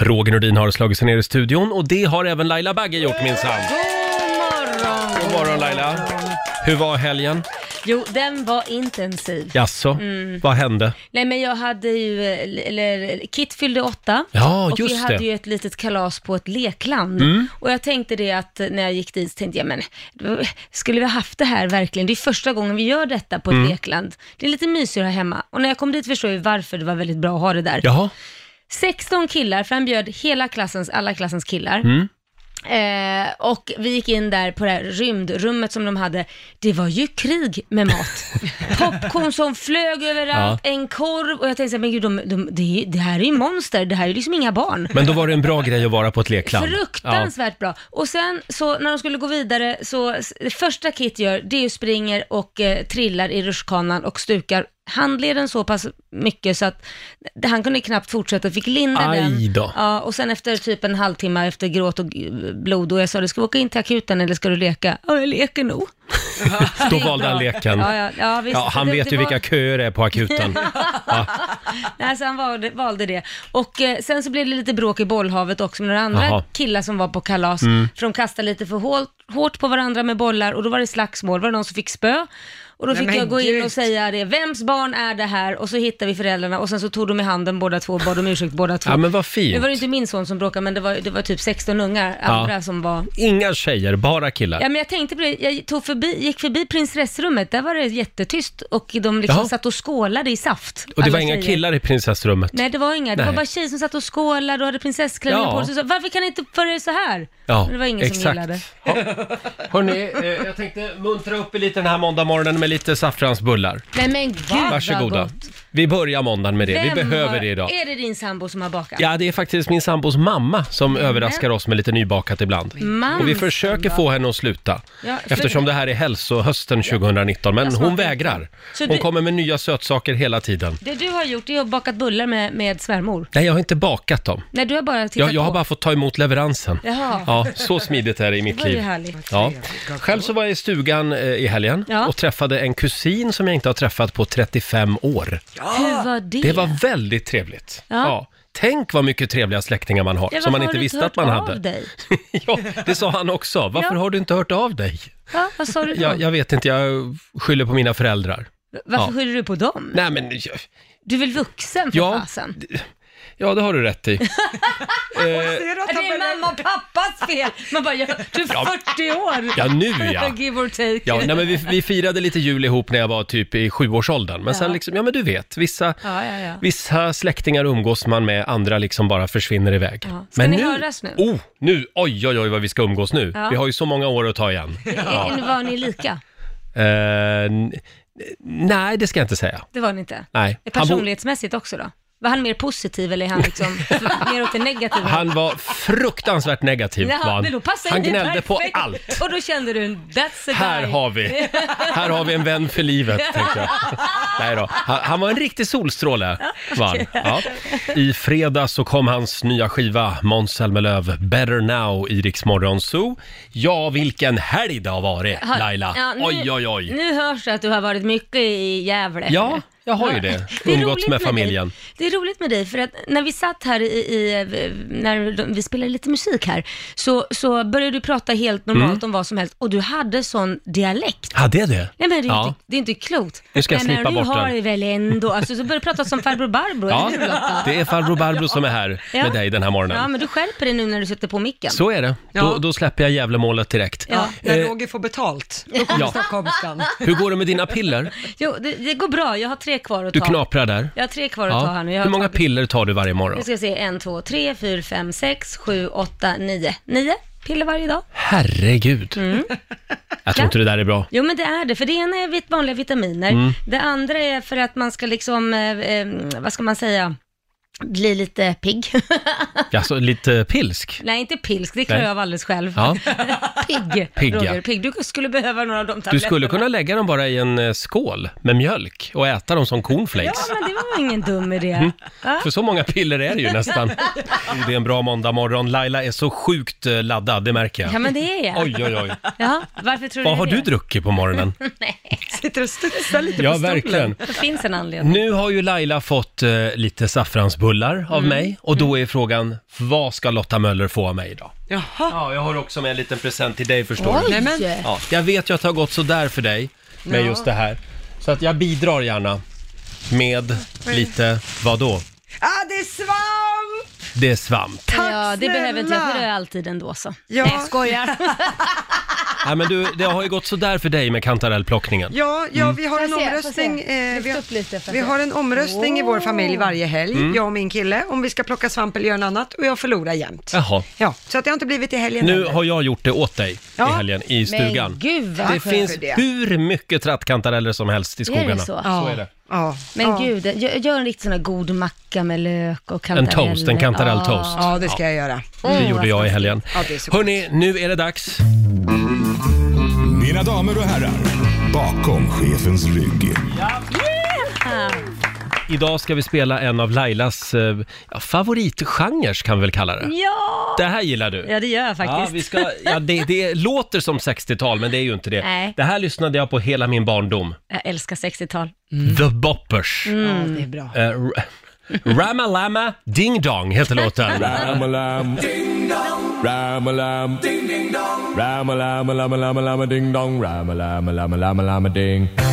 Roger Nordin har slagit sig ner i studion och det har även Laila Bagge gjort minsann. God morgon! God morgon Laila. Hur var helgen? Jo, den var intensiv. Jaså, Mm. vad hände? Nej men jag hade ju, eller Kit fyllde åtta. Ja, och just vi hade det. ju ett litet kalas på ett lekland. Mm. Och jag tänkte det att när jag gick dit så tänkte jag, men skulle vi ha haft det här verkligen? Det är första gången vi gör detta på ett Mm. lekland. Det är lite mysigare här hemma. Och när jag kom dit förstod jag varför det var väldigt bra att ha det där. Jaha, 16 killar, för han bjöd hela klassens, alla klassens killar. Mm. Eh, och vi gick in där på det här rymdrummet som de hade. Det var ju krig med mat. Popcorn som flög överallt, en korv och jag tänkte så här, men gud, de, de, det, är det här är ju monster, det här är ju liksom inga barn. men då var det en bra grej att vara på ett lekland. Fruktansvärt bra. Och sen så när de skulle gå vidare så det första Kit gör det är ju springer och eh, trillar i rutschkanan och stukar handleden så pass mycket så att han kunde knappt fortsätta, fick linda Aj den. då. Ja, och sen efter typ en halvtimme efter gråt och blod och jag sa, ska vi åka in till akuten eller ska du leka? Ja, jag leker nog. Då valde han leken. Ja, ja, ja, visst. Ja, han Det- vet det ju var- vilka köer det är på akuten. Nej, så han valde, valde det. Och eh, sen så blev det lite bråk i bollhavet också med några andra Jaha. Mm. killar som var på kalas. För de kastade lite för hårt, hårt på varandra med bollar och då var det slagsmål. var det någon som fick spö. Och då fick jag gå in och säga det, vems barn är det här? Och så hittade vi föräldrarna och sen så tog de i handen båda två och bad om ursäkt båda två. Ja, men vad Det fint. var ju inte min son som bråkade, men det var, det var typ 16 ungar, andra som var... Inga tjejer, bara killar. Ja, men jag tänkte på det, jag tog förbi, gick förbi prinsessrummet, där var det jättetyst och de liksom Jaha. satt och skålade i saft. Och det alla var inga tjejer. killar i prinsessrummet? Nej, det var inga. Det Nej. var bara tjejer som satt och skålade och hade prinsessklänningar Ja. på sig. Så, Varför kan ni inte föra er så här? Ja, Men det var ingen som gillade. Hörni, eh, jag tänkte muntra upp er lite den här måndagmorgonen med lite saffransbullar. Nej men gud vad Varsågoda. gott. Vi börjar måndagen med det. Vem Vi behöver har- det idag. Är det din sambo som har bakat? Ja, det är faktiskt min sambos mamma som överraskar oss med lite nybakat ibland. Mams. Och vi försöker få henne att sluta. Ja, för- Eftersom det här är hälsohösten 2019. Men hon vägrar. Så Hon du- kommer med nya sötsaker hela tiden. Det du har gjort är att bakat bullar med, med svärmor. Nej, jag har inte bakat dem. Nej, du har bara tittat Jag, jag har på. bara fått ta emot leveransen. Jaha. Ja, så smidigt är det i mitt var ju liv. härligt. Ja. Själv så var jag i stugan eh, i helgen Ja. och träffade en kusin som jag inte har träffat på 35 år. Hur var det? Det var väldigt trevligt. Ja. Tänk vad mycket trevliga släktingar man har, Ja, som man inte har du visste hört att man av hade. Dig? ja, det sa han också. Varför Ja. har du inte hört av dig? Ja, vad sa du då? Jag, jag vet inte, jag skyller på mina föräldrar. Varför ja. skyller du på dem? Nej men, jag- Du är väl vuxen för Ja. fasen? Ja det har du rätt i. Du att Det är mamma och pappas fel. Man bara, ja, du är 40 år. Ja, nu ja. Give or take. Ja, nej, men vi, vi firade lite jul ihop när jag var typ i sjuårsåldern. Men sen Ja. liksom, ja men du vet, vissa, Ja, ja, ja. vissa släktingar umgås man med, andra liksom bara försvinner iväg. Ja. Ska men ni nu, höras nu? Oh, nu, oj oj oj vad vi ska umgås nu. Ja. Vi har ju så många år att ta igen. Ja. Var ni lika? Eh, n- nej, det ska jag inte säga. Det var ni inte? Nej. Han, Personlighetsmässigt också då? Var han mer positiv eller är han liksom mer åt det negativa? han var fruktansvärt negativ. Jaha, var han men då passar han gnällde på perfekt. allt. Och då kände du, that's a Här guy. har vi, här har vi en vän för livet, tänkte jag. Nej då. Han, han var en riktig solstråle, var han. ja. I fredags så kom hans nya skiva, Måns Zelmerlöw, Better Now, i Rix Morgon Zoo. Ja, vilken helg det har varit, Har- Laila. ja, nu- oj, oj, oj. Nu hörs det att du har varit mycket i Gävle. Ja, jag har ju det. Det är Umgåtts roligt med dig. familjen. Det är roligt med dig, för att när vi satt här i, i när de- vi spelade lite musik här, så, så började du prata helt normalt Mm. om vad som helst och du hade sån dialekt. Hade jag det? Nej men det är, Ja. inte, det är inte klokt. Nu ska jag Nej, snippa men bort du har den. det väl ändå. Alltså, så börjar du prata som farbror Barbro, Ja, eller hur Lotta? det är farbror Barbro som är här Ja. med dig den här morgonen. Ja, men du skärper dig nu när du sätter på micken. Så är det. Då, Ja. då släpper jag Gävlemålet direkt. Ja. När Eh, Roger får betalt, då kommer Ja. stockholmskan. Hur går det med dina piller? Jo, det, det går bra. Jag har tre kvar att Du ta. knaprar där. Jag har tre kvar att ta här nu. Jag har Hur många tagit- piller tar du varje morgon? Nu ska vi se, en, två, tre, fyra, fem, sex, sju, åtta, nio. Nio piller varje dag. Herregud. Mm. Jag tror inte det där är bra. Jo men det är det, för det ena är vit- vanliga vitaminer. Mm. Det andra är för att man ska liksom, eh, eh, vad ska man säga, bli lite pigg. Alltså lite pilsk. Nej, inte pilsk, det klarar Nej. jag av alldeles själv. Ja. Pigg, Pigg, ja. Roger. Pigg. Du skulle behöva några av de Du tabletterna. skulle kunna lägga dem bara i en eh, skål med mjölk och äta dem som Ja, cornflakes. men det var ingen dum idé. Mm. Va? För så många piller är det ju nästan. Det är en bra måndag morgon. Laila är så sjukt eh, laddad, det märker Ja, jag. men det är jag. Oj, oj, oj. Ja, varför tror Vad du har det? du druckit på morgonen? Nej, Sitter och studsar lite Ja, på stolen. verkligen. Det finns en anledning. Nu har ju Laila fått eh, lite saffransbullar av Mm. mig och då är frågan, vad ska Lotta Möller få av mig idag? Jaha. Ja, jag har också med en liten present till dig förstår du. Nej, men- Oj! Ja, jag vet ju att det har gått sådär för dig med Ja. just det här. Så att jag bidrar gärna med lite, vad då? Ah, det är svamp! Det är svamp. Tack Ja, det behöver inte jag för det är alltid ändå så. Ja. Nej, jag skojar. Nej men du, det har ju gått sådär för dig med kantarellplockningen. Ja, ja vi har en Får jag se, omröstning. får jag se? Eh, vi, Lyft upp lite för att vi se. har en omröstning i vår familj varje helg, Mm. jag och min kille, om vi ska plocka svamp eller göra något annat och jag förlorar jämt. Jaha. Ja, så att det har inte blivit i helgen Nu heller. har jag gjort det åt dig i Ja. helgen i stugan. Men gud vad det skönt. finns det. hur mycket trattkantareller som helst i Är det skogarna. så? Ja. Så är det. Ja. Men ja. gud, gör, gör en riktigt sån här god macka med lök och En kantareller. toast, en kantarelltoast. Ja, det ska jag göra. Det Mm, gjorde jag i helgen. Ja, det är så Hörni, nu är det dags. Mina damer och herrar, bakom chefens rygg. Idag ska vi spela en av Lailas eh, ja, favoritgenres kan vi väl kalla det. Ja! Det här gillar du. Ja, det gör jag Ja, faktiskt. vi ska, ja det, det låter som 60-tal, men det är ju inte det. Nej. Det här lyssnade jag på hela min barndom. Jag älskar 60-tal. The Boppers. Mm. Ja, det är bra. Eh, R- Ramalama Ding Dong heter låten. Ramalam, ding dong. Ramalam, ding ding dong. Ramalam, lama lama lama ding dong. Ramalam, lama lama lama ding. Ja,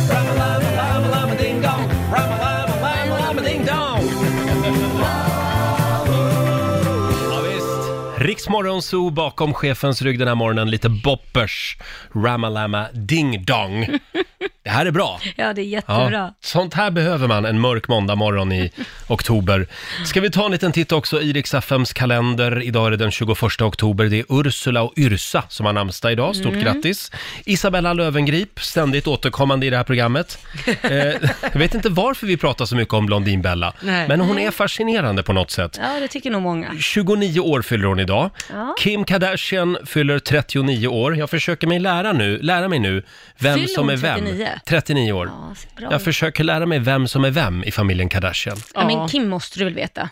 Riksmorgon Zoo bakom chefens rygg den här morgonen, lite boppers, Ramalama Ding Dong. Det här är bra. Ja, det är Ja, jättebra. sånt här behöver man en mörk måndagmorgon i oktober. Ska vi ta en liten titt också i Rix FMs kalender. Idag är det den 21 oktober. Det är Ursula och Yrsa som har namnsdag idag. Stort Mm. grattis! Isabella Lövengrip, ständigt återkommande i det här programmet. Eh, jag vet inte varför vi pratar så mycket om Blondinbella, Nej. men hon är fascinerande på något sätt. Ja, det tycker nog många. 29 år fyller hon idag. Ja. Kim Kardashian fyller 39 år. Jag försöker mig lära, nu, lära mig nu vem Fyller som är vem. 39? 39 år. Ja, så bra. Jag försöker lära mig vem som är vem i familjen Kardashian. ja, men Kim måste du väl veta?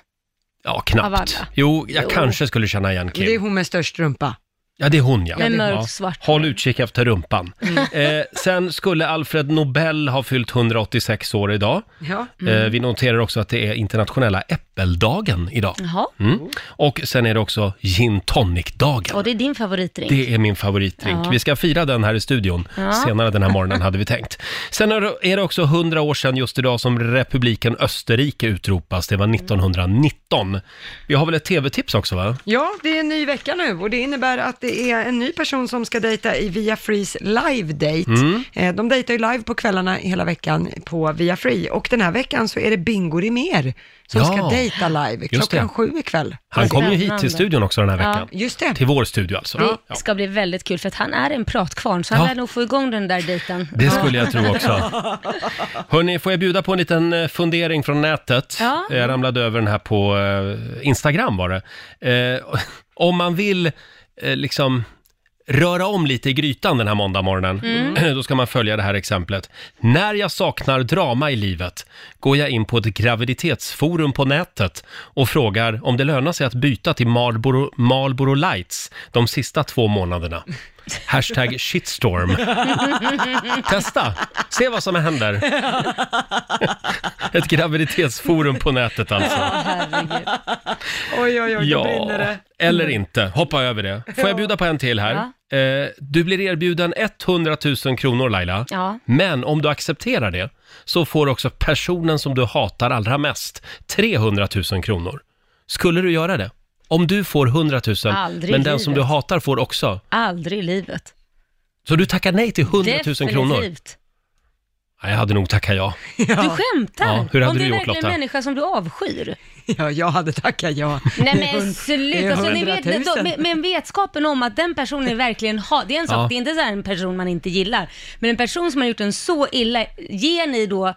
Ja, Av knappt. Jo, jag Jo. kanske skulle känna igen Det är Kim. hon med störst rumpa. Ja, det är hon ja. Med ja. mörk svart Håll utkik efter rumpan. Eh, sen skulle Alfred Nobel ha fyllt 186 år idag. Ja. Eh, vi noterar också att det är internationella äppeldagen idag. Jaha, Mm. Och sen är det också gin tonic-dagen. och det är din favoritdrink? Det är min favoritdrink. Ja. Vi ska fira den här i studion Ja. senare den här morgonen hade vi tänkt. Sen är det- är det också 100 år sedan just idag som republiken Österrike utropas. Det var 1919. Vi har väl ett tv-tips också va? ja, det är en ny vecka nu och det innebär att det är en ny person som ska dejta i Via Frees live date. Mm. Eh, De dejtar ju live på kvällarna hela veckan på Via Free och den här veckan så är det Bingo Rimér som Ja, ska dejta live klockan det. sju ikväll. Han kommer ju hit till studion också den här Ja. veckan. Just det. Till vår studio alltså. Det Ja. ska bli väldigt kul för att han är en pratkvarn så han Ja. lär nog få igång den där dejten. Det skulle jag tro också. Hörni, får jag bjuda på en liten eh, fundering från nätet? Ja. Jag ramlade över den här på eh, Instagram var det. Eh, om man vill eh, liksom röra om lite i grytan den här måndagmorgonen, då ska man följa det här exemplet. När jag saknar drama i livet går jag in på ett graviditetsforum på nätet och frågar om det lönar sig att byta till Marlboro, Marlboro Lights de sista två månaderna. Hashtag shitstorm. Testa, se vad som händer. Ett graviditetsforum på nätet alltså. Herregud. Oj, oj, oj, då brinner det. eller inte. Hoppa över det. Får jag bjuda på en till här? Eh, du blir erbjuden 100 000 kronor Laila. Ja. Men om du accepterar det så får också personen som du hatar allra mest 300 000 kronor. Skulle du göra det? Om du får 100 000, Aldrig i men den som du livet. hatar får också. Aldrig i livet. Så du tackar nej till 100 000 kronor? Definitivt. Ja, jag hade nog tackat ja. Du skämtar? Ja, hur hade Om det du är gjort, verkligen Lotta? en människa som du avskyr. Ja, jag hade tackat ja. Nej Det är men hund- sluta, det är alltså, ni vet, 100 000. då, med, med vetskapen om att den personen verkligen har, det är en sak, Ja. det är inte så här en person man inte gillar, men en person som har gjort en så illa, ger ni då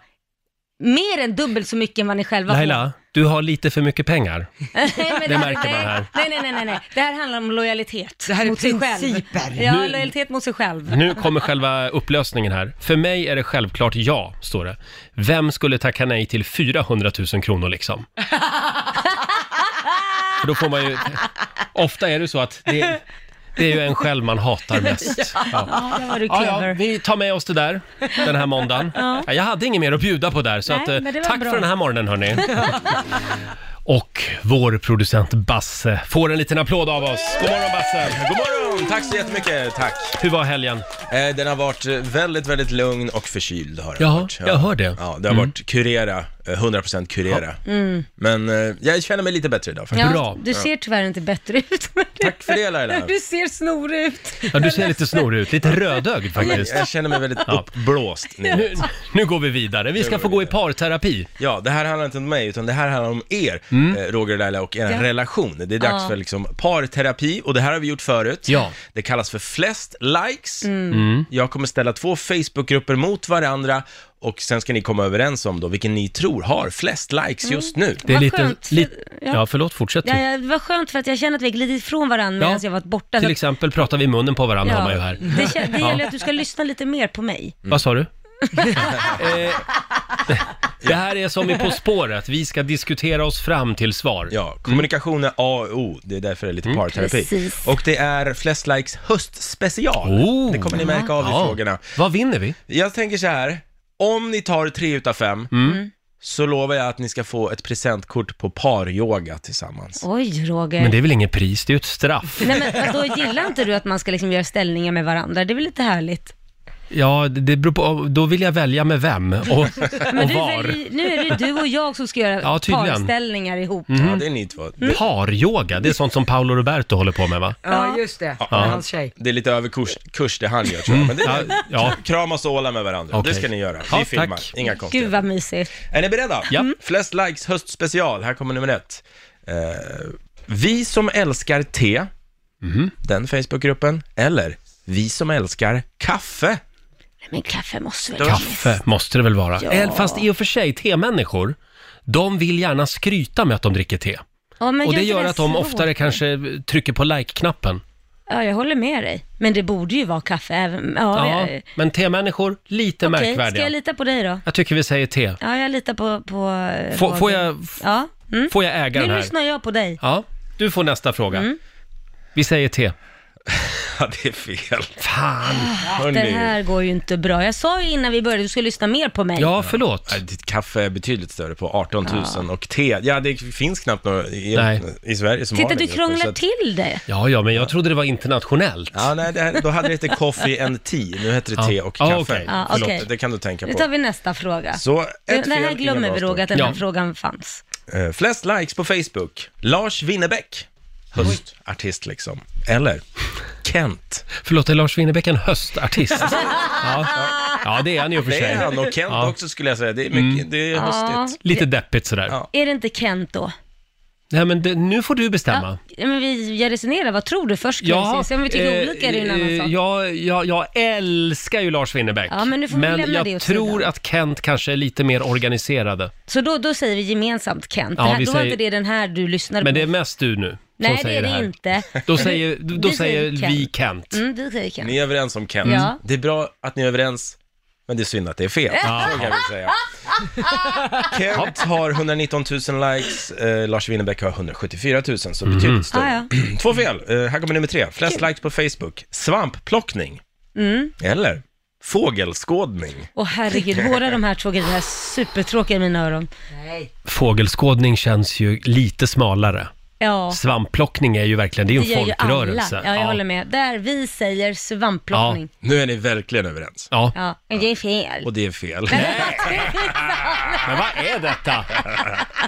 mer än dubbelt så mycket än vad ni själva Laila, du har lite för mycket pengar. Nej, men det märker man här. Nej, nej, nej, nej, nej, det här handlar om lojalitet Det här är mot sig själv. principer. Ja, Nu- lojalitet mot sig själv. Nu kommer själva upplösningen här. För mig är det självklart ja, står det. Vem skulle tacka nej till 400 000 kronor liksom? För då får man ju... Ofta är det så att det, Det är ju en själv man hatar mest. Ja. Ja, där var du Ja, ja, clever. vi tar med oss det där den här måndagen. Ja, jag hade inget mer att bjuda på där, så Nej, att, eh, men det var tack bra. för den här morgonen hörni. Och vår producent Basse får en liten applåd av oss. God morgon Basse! God morgon! Tack så jättemycket, tack. Hur var helgen? Eh, den har varit eh, väldigt, väldigt lugn och förkyld har den Ja, varit. jag hör det. Ja, det har varit kurera, 100% kurera. Men eh, jag känner mig lite bättre idag faktiskt. Ja, Bra. Du ser tyvärr inte bättre ut. men Tack för det Laila. Du ser snorig ut. Ja, du ser lite snorig ut, lite rödögd faktiskt. Jag känner mig väldigt uppblåst nu. Nu, nu går vi vidare. Vi ska få gå i parterapi. Ja, det här handlar inte om mig, utan det här handlar om er, Mm. eh, Roger och Laila, och er relation. Det är dags Ja. för liksom parterapi, och det här har vi gjort förut. Ja. Det kallas för flest likes. Mm. Jag kommer ställa två Facebookgrupper mot varandra, och sen ska ni komma överens om då vilken ni tror har flest likes just nu. Det är Vad lite, skönt. li, Ja. ja, förlåt, fortsätt Ja, ja, det var skönt för att jag känner att vi glidit ifrån varandra Ja. medan jag varit borta. Till exempel pratar vi i munnen på varandra Ja, har man ju här. Det, kä- det gäller att du ska lyssna lite mer på mig. Vad sa du? eh, det här är som i På spåret, vi ska diskutera oss fram till svar. Ja, kommunikation är A och O, det är därför det är lite Mm. parterapi. Precis. Och det är flest likes höstspecial. Oh. Det kommer ni märka av i Ja. frågorna. Vad vinner vi? Jag tänker så här, om ni tar tre utav fem, Mm. så lovar jag att ni ska få ett presentkort på paryoga tillsammans. Oj, Roger. Men det är väl inget pris, det är ju ett straff. Nej, men då gillar inte du att man ska liksom göra ställningar med varandra? Det är väl lite härligt? Ja, det beror på, då vill jag välja med vem och, och Men du var. väljer, nu är det du och jag som ska göra Ja, tydligen. Mm. parställningar ihop. Ja, det är ni två. Mm. Det, Paryoga, det är sånt som Paolo Roberto håller på med va? Ja, just det. Med hans tjej. det är lite över kurs, det han gör tror jag. Men det är, Ja, kramas och åla med varandra. Okej. Det ska ni göra. Vi Ja, filmar, tack. inga Gud konstigheter. vad mysigt. Är ni beredda? Ja. Flest likes höstspecial. Här kommer nummer ett. Eh, vi som älskar te, Mhm. den Facebookgruppen, eller vi som älskar kaffe. Men kaffe måste väl Kaffe måste det väl vara. Ja. Eh, Fast i och för sig, temänniskor, de vill gärna skryta med att de dricker te. Ja, men Och det inte gör att de svårt? oftare kanske trycker på like-knappen. Ja, jag håller med dig. Men det borde ju vara kaffe även... Ja, Ja, jag- men temänniskor, lite Okej, ska märkvärdiga. jag lita på dig då? Jag tycker vi säger te. Ja, jag litar på... på eh, Får, Roger. får, jag, f- Ja. Mm. får jag äga Nu den här? lyssnar jag på dig. Ja, du får nästa fråga. Mm. Vi säger te. Ja, det är fel. Fan! Hörni. Det här går ju inte bra. Jag sa ju innan vi började att du ska lyssna mer på mig. Ja, förlåt. Nej, Ditt kaffe är betydligt större på 18 000 och te, ja det finns knappt några i, Nej. i Sverige som Titta, har du den gruppen, så krånglar att- till det. Ja, ja, men jag trodde det var internationellt. Ja, nej, det här, då hade det hetat coffee and tea, nu heter det Ja. te och Ja, kaffe. okej. Ja, Förlåt, okej. det kan du tänka Nu på. tar vi nästa fråga. Så, ett det fel, här glömmer bra vi start. Roger, att den här Ja. frågan fanns. Eh, flest likes på Facebook, Lars Winnerbäck, höstartist liksom. Eller Kent. Förlåt, är Lars Winnerbäck en höstartist? ja. ja, det är han och för Det sig. är han och Kent Ja. Mm. också skulle jag säga. Det är, mycket, det är höstigt. Lite deppigt sådär. Ja. Är det inte Kent då? Nej, men det, nu får du bestämma. Ja, men vi jag resonerar, vad tror du först? Ja, se om vi tycker eh, olika är det en annan eh, sak. ja, ja, jag älskar ju Lars Winnerbäck. Ja, men nu får vi lämna jag det åt tror sidan. att Kent kanske är lite mer organiserade. Så då, då säger vi gemensamt Kent. Ja, det här, vi då var säger- inte det den här du lyssnade Men det är mest du nu Nej, det är det här. inte. Då säger, då Vi säger vi Kent. Mm, du säger Kent. Ni är överens om Kent. Ja. Det är bra att ni är överens, men det är synd att det är fel. Så kan vi säga. Kent har 119 000 likes, eh, Lars Winnerbäck har 174 000, så betydligt större. Ah, ja. Två fel. Eh, här kommer nummer tre. Flest likes på Facebook. Svampplockning. Mm. Eller fågelskådning. Åh herregud, båda de här två grejerna är supertråkiga i mina öron. Fågelskådning känns ju lite smalare. Ja, Svampplockning är ju verkligen, det är ju gör en ju alla. folkrörelse. Ja, jag håller med. Där, vi säger svampplockning. Nu är ni verkligen överens. Ja. Ja, men det är fel. Och det är fel. Men vad är detta?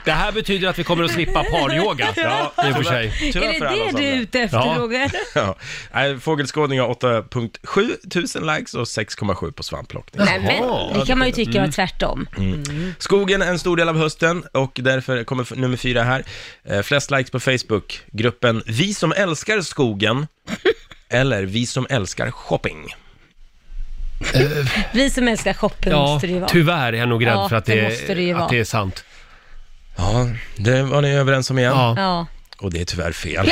Det här betyder att vi kommer att slippa paryoga. Ja, i och för sig. Tyvärr Är för det alla det som du är ute efter Ja. Roger? Ja. Nej, Fågelskådning har 8,7 tusen likes och 6,7 på svampplockning. Nej, men, det kan man ju tycka Mm. var tvärtom. Skogen är en stor del av hösten och därför kommer f- nummer fyra här. Eh, flest likes på Facebook, gruppen Vi som älskar skogen eller Vi som älskar shopping. Vi som älskar shopping Ja, måste det ju vara. tyvärr är jag nog rädd Ja, för att det det, måste det ju vara. att det är sant. Ja, det var ni överens om igen. Ja. Ja. Och det är tyvärr fel.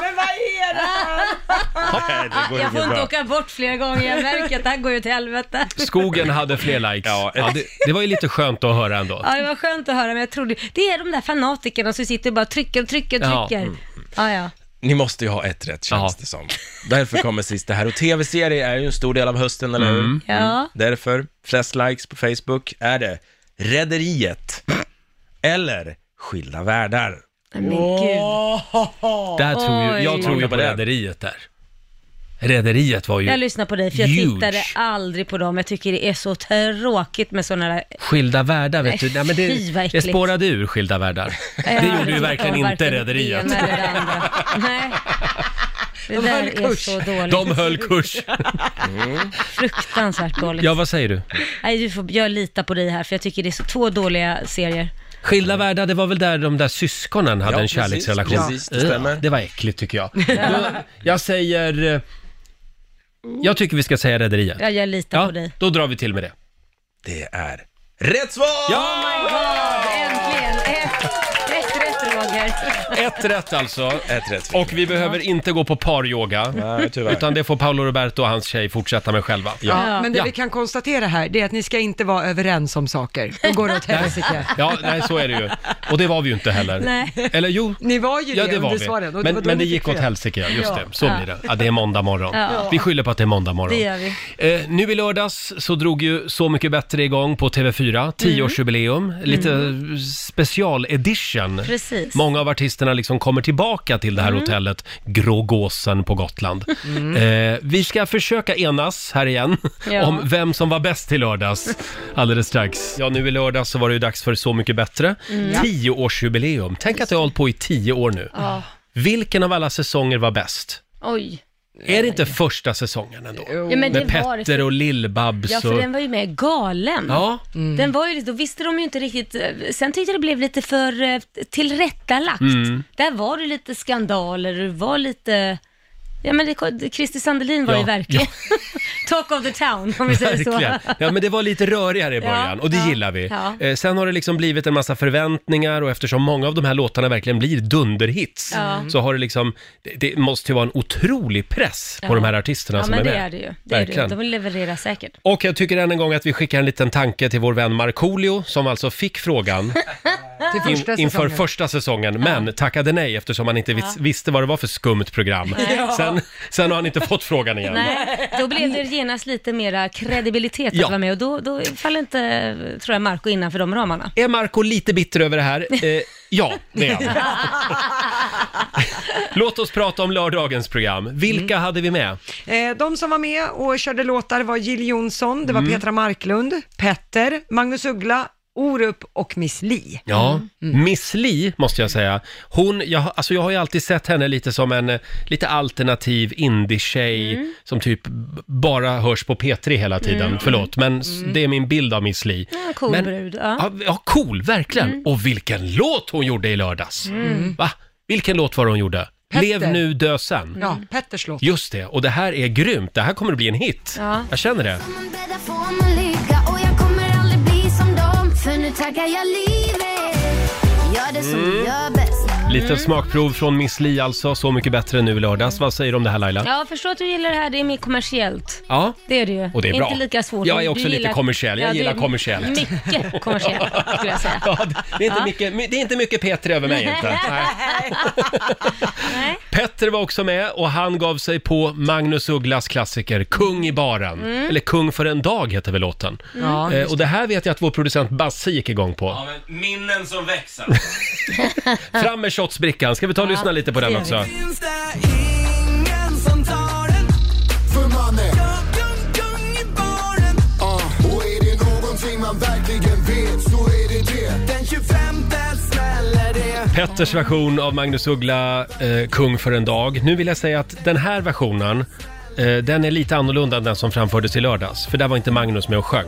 Men vad är det här? Nej, det går Jag får inte bra. åka bort flera gånger, jag märker att det här går ju till helvete. Skogen hade fler likes. Ja, Ja, det, det var ju lite skönt att höra ändå. Ja, det var skönt att höra, men jag trodde... Det är de där fanatikerna som sitter och bara trycker och trycker och Ja. trycker. Ja, ja. Ni måste ju ha ett rätt känns Ja. det som. Därför kommer sist det här. Och tv-serie är ju en stor del av hösten, eller hur? Mm. Ja. Därför, flest likes på Facebook är det Rederiet eller Skilda Världar. Men gud. Där tror ju, jag Oj. tror ju på. Rederiet där. Rederiet var ju Jag lyssnar på dig för jag Huge. tittade aldrig på dem. Jag tycker det är så tråkigt med sådana där... Skilda världar, vet du. Nej, men fy, det, vad det äckligt. spårade ur Skilda världar. Det gjorde ju verkligen inte Varken Rederiet. det ena eller det andra. Nej. Det De där höll är kurs. så dåligt. De höll kurs. Fruktansvärt dåligt. Ja, vad säger du? Nej, du får, jag litar på dig här för jag tycker det är så två dåliga serier. Skilda världar, det var väl där de där syskonen hade Ja, en precis, kärleksrelation? precis, det stämmer. Det var äckligt tycker jag. Då, jag säger... eh, Jag tycker vi ska säga Rederiet. Ja, jag litar Ja, på dig. då drar vi till med det. Det är rätt svar! Ja! God, äntligen! Ett, ett Roger. Ett rätt alltså. Ett rätt. Och vi behöver inte gå på paryoga. Nej, tyvärr. Utan det får Paolo Roberto och hans tjej fortsätta med själva. Ja, men det Ja. vi kan konstatera här, det är att ni ska inte vara överens om saker. Då går det åt helsike. Ja, nej så är det ju. Och det var vi ju inte heller. Nej. Eller jo, Ni var ju ja det, det var under vi. svaren. och Men, var då men det ni gick fick åt fel. helsike, ja, just Ja. det. Så blir det. Ja, det är måndag morgon. Ja. Vi skyller på att det är måndag morgon. Det gör vi. Eh, nu i lördags så drog ju Så mycket bättre igång på TV4, 10-årsjubileum, lite special edition. Precis. Många av artisterna liksom kommer tillbaka till det här hotellet, Grågåsen på Gotland. Eh, vi ska försöka enas här igen Ja. om vem som var bäst i lördags alldeles strax. Ja, nu i lördags så var det ju dags för Så mycket bättre. 10-årsjubileum. Tänk att det har hållit på i 10 år nu. Ja. Vilken av alla säsonger var bäst? Oj. Är det inte första säsongen ändå? Ja, men det Med var det. Petter För, och Lill-Babs ja, för och... den var ju med galen. Ja, Den var ju, då visste de ju inte riktigt, eh, sen tyckte jag det blev lite för eh, tillrättalagt. Mm. Där var det lite skandaler, det var lite, ja men det, Christer Sandelin var Ja, ju verkligen talk of the town om vi säger så. verkligen. Ja, men det var lite rörigare i början Ja, och det ja, gillar vi. ja. Eh, sen har det liksom blivit en massa förväntningar och eftersom många av de här låtarna verkligen blir dunderhits Ja. så har det liksom, det, det måste ju vara en otrolig press på Ja. de här artisterna Ja som men är det med. är det ju. Det är det. ju. Verkligen. De levererar säkert. Och jag tycker än en gång att vi skickar en liten tanke till vår vän Markoolio som alltså fick frågan Till första in, inför säsongen. första säsongen, men tackade nej eftersom han inte vis, visste vad det var för skumt program. Sen, sen har han inte fått frågan igen. Nej, då blev det genast lite mera kredibilitet att Ja. vara med och då, då faller inte, tror jag, Marco innanför de ramarna. Är Marco lite bitter över det här? Eh, ja, det är han. Låt oss prata om lördagens program. Vilka Mm. hade vi med? Eh, de som var med och körde låtar var Jill Johnson, det var Mm. Petra Marklund, Petter, Magnus Uggla, Orup och Miss Li. Ja, Mm. Miss Li måste jag säga. Hon, jag, har- alltså jag har ju alltid sett henne lite som en eh, lite alternativ indie-tjej Mm. som typ b- bara hörs på P3 hela tiden. Förlåt, men s- det är min bild av Miss Li. Ja, cool men, brud. Ja. Ja, ja, cool, verkligen. Mm. Och vilken låt hon gjorde i lördags. Va? Vilken låt var det hon gjorde? Petter. Lev nu, dö sen. Ja, Petters låt. Just det, och det här är grymt. Det här kommer att bli en hit. Ja. Jag känner det. man För nu taggar jag livet Gör det som Mm. du gör bäst Lite smakprov från Miss Li alltså. Så mycket bättre nu i lördags. Vad säger du om det här Laila? ja, jag förstår att du gillar det här. Det är mer kommersiellt. Ja. Det är det ju. Och det är bra. Inte lika svårt. Jag är Du också lite kommersiell. Jag du gillar är kommersiellt. Mycket kommersiellt, skulle jag säga. Ja, det- det, är inte Ja. mycket, my- det är inte mycket Peter över mig inte. Nej. Nej. Petter var också med och han gav sig på Magnus Ugglas klassiker Kung i baren. Mm. Eller Kung för en dag heter väl låten. Ja, Eh, och det här vet jag att vår producent Basse gick igång på. Ja, men minnen som växer. Fram med shotsbrickan. Ska vi ta och lyssna lite på den det också? Finns det ingen som tar den? För mannen, Jag kung, kung i baren och är det någonting man verkligen vet så är det det. Den 25 smäller det Petters version av Magnus Uggla, eh, Kung för en dag. Nu vill jag säga att den här versionen eh, den är lite annorlunda än den som framfördes i lördags. För där var inte Magnus med och sjöng.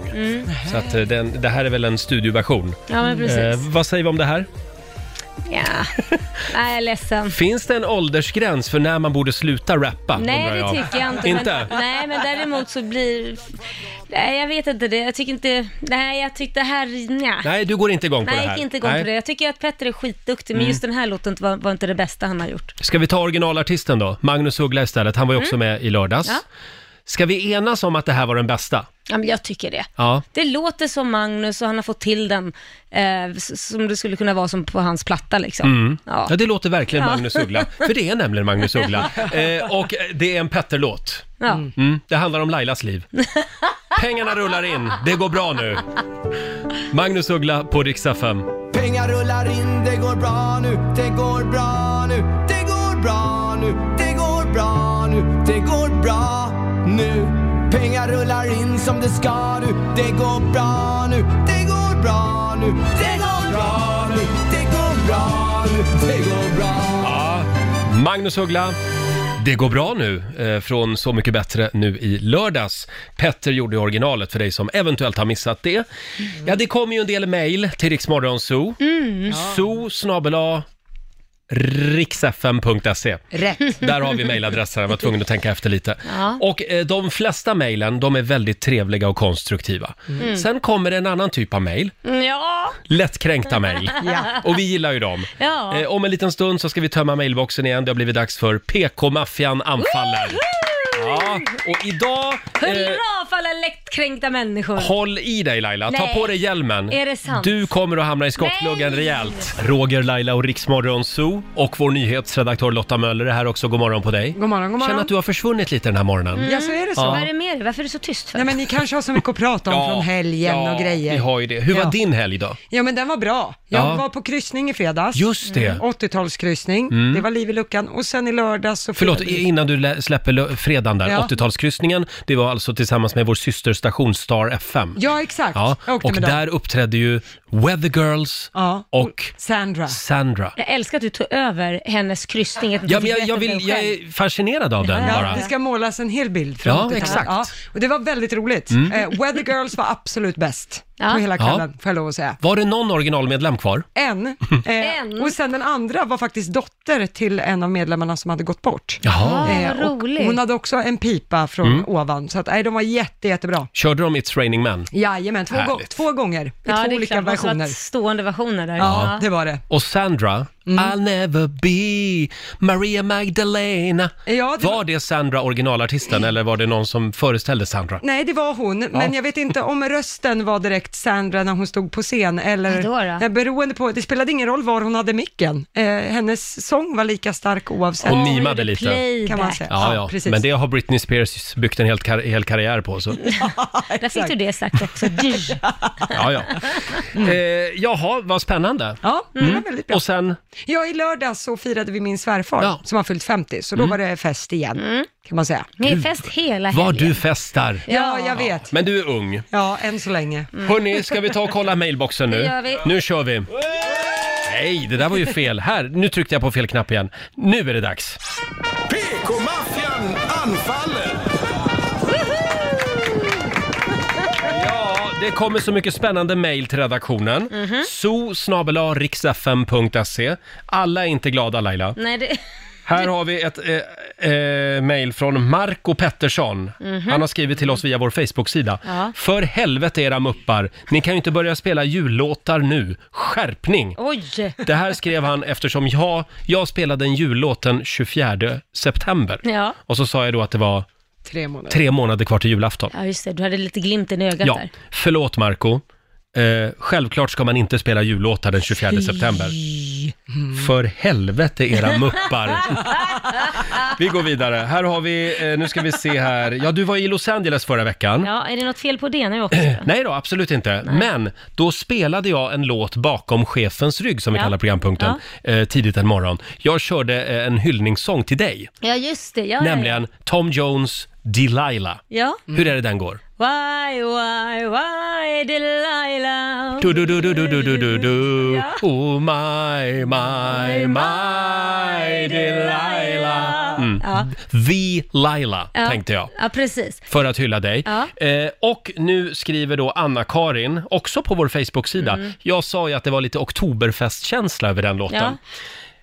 Så att, eh, den, det här är väl en studioversion. Ja, men precis. Eh, vad säger vi om det här? Ja. Nej, jag är ledsen. Finns det en åldersgräns för när man borde sluta rappa? Nej, undrar det jag. tycker jag inte. Inte? Men, nej, men däremot så blir... Nej, jag vet inte det. Jag tycker inte... Nej, jag tyckte det här... Nja. Nej, du går inte igång på Nej, det jag här. gick inte igång Nej. Mm. på det. Jag tycker att Petter är skitduktig, men just den här låten var, var inte det bästa han har gjort. Ska vi ta originalartisten då? Magnus Uggla istället. Han var ju också med i lördags. Mm. Ja. Ska vi enas om att det här var den bästa? Ja, men jag tycker det. Ja. Det låter som Magnus och han har fått till den eh, som det skulle kunna vara som på hans platta liksom. Mm. Ja. Ja, det låter verkligen Ja. Magnus Uggla. För det är nämligen Magnus Uggla. Eh, och det är en Petter-låt. Ja. Mm, det handlar om Lailas liv. Pengarna rullar in, det går bra nu. Magnus Uggla på riksdag 5. Pengar rullar in, det går bra nu, det går bra nu, det går bra nu, det går bra nu, det går bra nu. Pengar rullar in som det ska nu, det går bra nu, det går bra nu, det går bra nu, det går bra nu, det går bra. Ja, Magnus Uggla. Det går bra nu, eh, från Så mycket bättre nu i lördags. Petter gjorde originalet för dig som eventuellt har missat det. Ja, det kommer ju en del mejl till Riksmorgon Zoo. Mm. Zoo snabel-a riksfm.se. Rätt. Där har vi mejladressen, jag var tvungen att tänka efter lite. Ja. Och eh, de flesta mejlen, de är väldigt trevliga och konstruktiva. Sen kommer det en annan typ av mejl, Mm, Ja, lättkränkta mejl. Ja. Och vi gillar ju dem. Ja. Eh, om en liten stund så ska vi tömma mailboxen igen. Det har blivit dags för PK-maffian anfaller. Ja, och idag... Eh, hurra för alla lättkränkta människor. håll i dig Laila, ta Nej. på dig hjälmen. Är det sant? Du kommer att hamna i skottgluggen Nej. rejält. Roger, Laila och Riksmorgon Zoo och vår nyhetsredaktör Lotta Möller är här också. God morgon på dig. God morgon, god Känner morgon. att du har försvunnit lite den här morgonen. Ja, så är det så. Ja. Vad är det med dig? Varför är du så tyst för? Nej men ni kanske har så mycket att prata om från helgen ja, och grejer. vi har ju det. Hur var Ja. din helg då? Ja men den var bra. Jag Ja. var på kryssning i fredags. Just det. 80-talskryssning. Det var liv i luckan. Och sen i lördags så... Förlåt, innan du lä- släpper lö- fredagen där, Ja. 80-talskryssningen, det var alltså tillsammans med vår systerstation Star FM. Ja exakt. Ja, Jag åkte och med dem. där uppträdde ju Weather Girls Ja. och Sandra. Sandra. Jag älskar att du tog över hennes kryssning. att du Ja, fick men jag, jag, vill, jag själv. är fascinerad av den Ja, bara. det ska målas en hel bild från Ja, 80-talet. exakt. Ja, och det var väldigt roligt. Mm. Eh, Weather Girls var absolut bäst. På hela Ja. kvällen, får jag lov att säga. Var det någon originalmedlem kvar? En. Eh, En. Och sen den andra var faktiskt dotter till en av medlemmarna som hade gått bort. Jaha. Ah, Eh, vad och roligt. hon hade också en pipa från Mm. ovan, så att, nej, de var jätte, jättebra. Körde de It's Raining Men? Jajamän, två, gå- Härligt. två gånger, i Ja, två det är olika klart, det måste versioner. varit stående versioner där. Ja, det var det. Och Sandra, Mm. I'll never be Maria Magdalena. Ja, det Var det Sandra originalartisten eller var det någon som föreställde Sandra? Nej, det var hon, men jag vet inte om rösten var direkt Sandra när hon stod på scen, eller då? Eh, beroende på, det spelade ingen roll var hon hade micken. Eh, hennes sång var lika stark oavsett. Hon mimade lite. Playback. Kan man säga. Ja, ja, precis. men det har Britney Spears byggt en hel, kar- hel karriär på. Så. Där fick du det sagt också. Ja, ja. Eh, jaha, vad spännande. Ja, det var väldigt bra. Och sen, Ja, i lördags så firade vi min svärfar Ja. som har fyllt 50, så då var det fest igen, kan man säga. Ni är fest hela vad helgen. du festar. Ja, jag vet. Men du är ung. Ja, än så länge. Hörni, ska vi ta och kolla mailboxen nu? Det gör vi. Nu kör vi. Nej, det där var ju fel. Här, nu tryckte jag på fel knapp igen. Nu är det dags. PK-maffian anfaller! Det kommer så mycket spännande mejl till redaktionen. Mhm. so riksfm.se. Alla är inte glada Laila. Nej, det... Här har vi ett eh, eh, mejl från Marco Pettersson. Han har skrivit till oss via vår Facebook-sida. Mhm. Ja. För helvete era muppar, ni kan ju inte börja spela jullåtar nu. Skärpning! Oj! Det här skrev han eftersom jag, jag spelade en jullåt den 24 september. Ja. Och så sa jag då att det var Tre månader. tre månader kvar till julafton. ja, just det. Du hade lite glimten i ögat Ja, där. förlåt Marco. Eh, självklart ska man inte spela jullåtar den 24 september. För helvete era muppar. vi går vidare. Här har vi, eh, nu ska vi se här. Ja, du var i Los Angeles förra veckan. Ja, är det något fel på det jag också? Nej då, absolut inte. Men då spelade jag en låt bakom chefens rygg, som vi Ja. kallar programpunkten, eh, tidigt en morgon. Jag körde eh, en hyllningssång till dig, Ja, just det. Ja, nämligen Tom Jones Delilah. Ja. Hur är det den går? Why, why, why Delilah? Du, du, du, du, du, du, du, du, du. Ja. Oh my, my, my Delilah. Mm. Ja. The Laila, Ja. tänkte jag. Ja, precis. För att hylla dig. Ja. Eh, och nu skriver då Anna-Karin, också på vår Facebook-sida. Mm. Jag sa ju att det var lite oktoberfestkänsla över den låten. Ja.